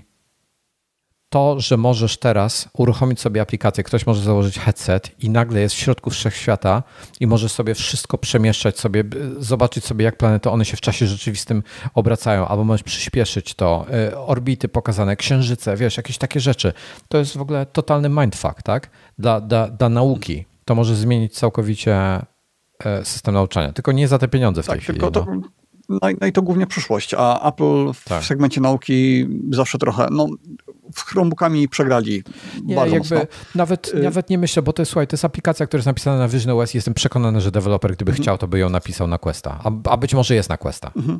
to, że możesz teraz uruchomić sobie aplikację, ktoś może założyć headset i nagle jest w środku wszechświata i możesz sobie wszystko przemieszczać sobie, zobaczyć sobie, jak planety, one się w czasie rzeczywistym obracają, albo możesz przyspieszyć to, y, orbity pokazane, księżyce, wiesz, jakieś takie rzeczy. To jest w ogóle totalny mindfuck, tak? Dla, dla, dla nauki. To może zmienić całkowicie e, system nauczania, tylko nie za te pieniądze w tak, tej chwili. Tylko to, no. No, no i to głównie przyszłość, a Apple w tak. segmencie nauki zawsze trochę, no z Chromebookami przegrali nie, bardzo jakby mocno. Nawet, y- nawet nie myślę, bo to jest, słuchaj, to jest aplikacja, która jest napisana na Vision OS jestem przekonany, że deweloper, gdyby mhm. chciał, to by ją napisał na Questa, a, a być może jest na Questa. Mhm.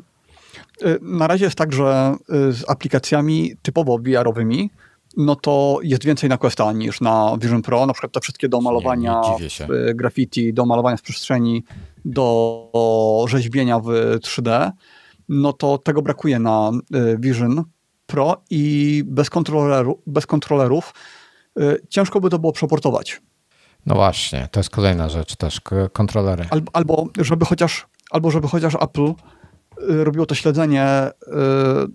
Y, na razie jest tak, że y, z aplikacjami typowo VR-owymi no to jest więcej na Questa niż na Vision Pro. Na przykład te wszystkie do malowania w graffiti, do malowania w przestrzeni, do rzeźbienia w 3D, no to tego brakuje na Vision Pro i bez, kontroleru, bez kontrolerów y, ciężko by to było przeportować. No właśnie, to jest kolejna rzecz też, kontrolery. Albo, albo żeby chociaż, albo żeby chociaż Apple y, robiło to śledzenie y,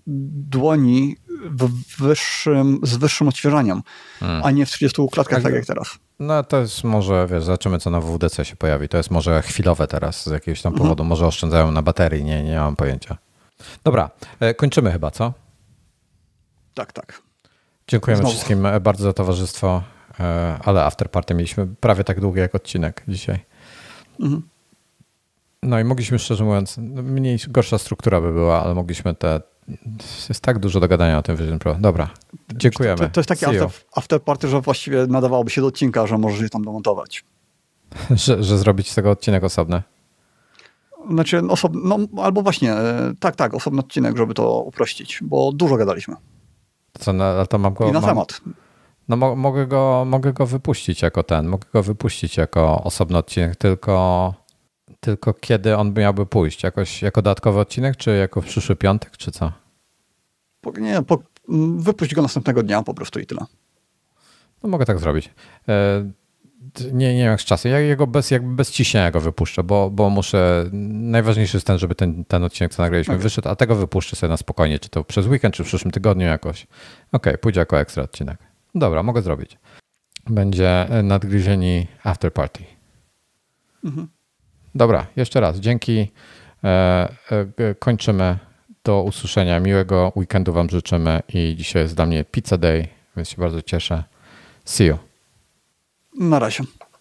dłoni wyższym, z wyższym odświeżaniem, hmm. a nie w 30 klatkach, tak jak teraz. No to jest może, wiesz, zobaczymy co na WDC się pojawi. To jest może chwilowe teraz z jakiegoś tam mhm. powodu. Może oszczędzają na baterii, nie, nie mam pojęcia. Dobra, e, kończymy chyba, co? Tak, tak. Dziękujemy Znowu. wszystkim bardzo za towarzystwo, e, ale afterparty mieliśmy prawie tak długie jak odcinek dzisiaj. Mhm. No i mogliśmy, szczerze mówiąc, mniej gorsza struktura by była, ale mogliśmy te. Jest tak dużo do gadania o tym Vision Pro. Dobra, dziękujemy. To, to jest taki after, afterparty, że właściwie nadawałoby się do odcinka, że możesz je tam domontować. że, że zrobić z tego odcinek osobny. Znaczy, osob... no, albo właśnie, e, tak, tak, osobny odcinek, żeby to uprościć, bo dużo gadaliśmy. Co, na, to mam go... I na mam, temat. No mo, mogę, go, mogę go wypuścić jako ten, mogę go wypuścić jako osobny odcinek, tylko, tylko kiedy on miałby pójść? Jakoś jako dodatkowy odcinek, czy jako w przyszły piątek, czy co? Po, nie, po, wypuść go następnego dnia po prostu i tyle. No mogę tak zrobić. E, nie, nie wiem jak z czasem. Ja jego bez, jakby bez ciśnienia go wypuszczę, bo, bo muszę. Najważniejszy jest ten, żeby ten, ten odcinek, co nagraliśmy, okay. wyszedł, a tego wypuszczę sobie na spokojnie, czy to przez weekend, czy w przyszłym tygodniu jakoś. Okej, okay, pójdzie jako ekstra odcinek. Dobra, mogę zrobić. Będzie nadgryzieni after party. Mhm. Dobra, jeszcze raz. Dzięki. E, e, kończymy. Do usłyszenia. Miłego weekendu Wam życzymy i dzisiaj jest dla mnie Pizza Day, więc się bardzo cieszę. See you. Na razie.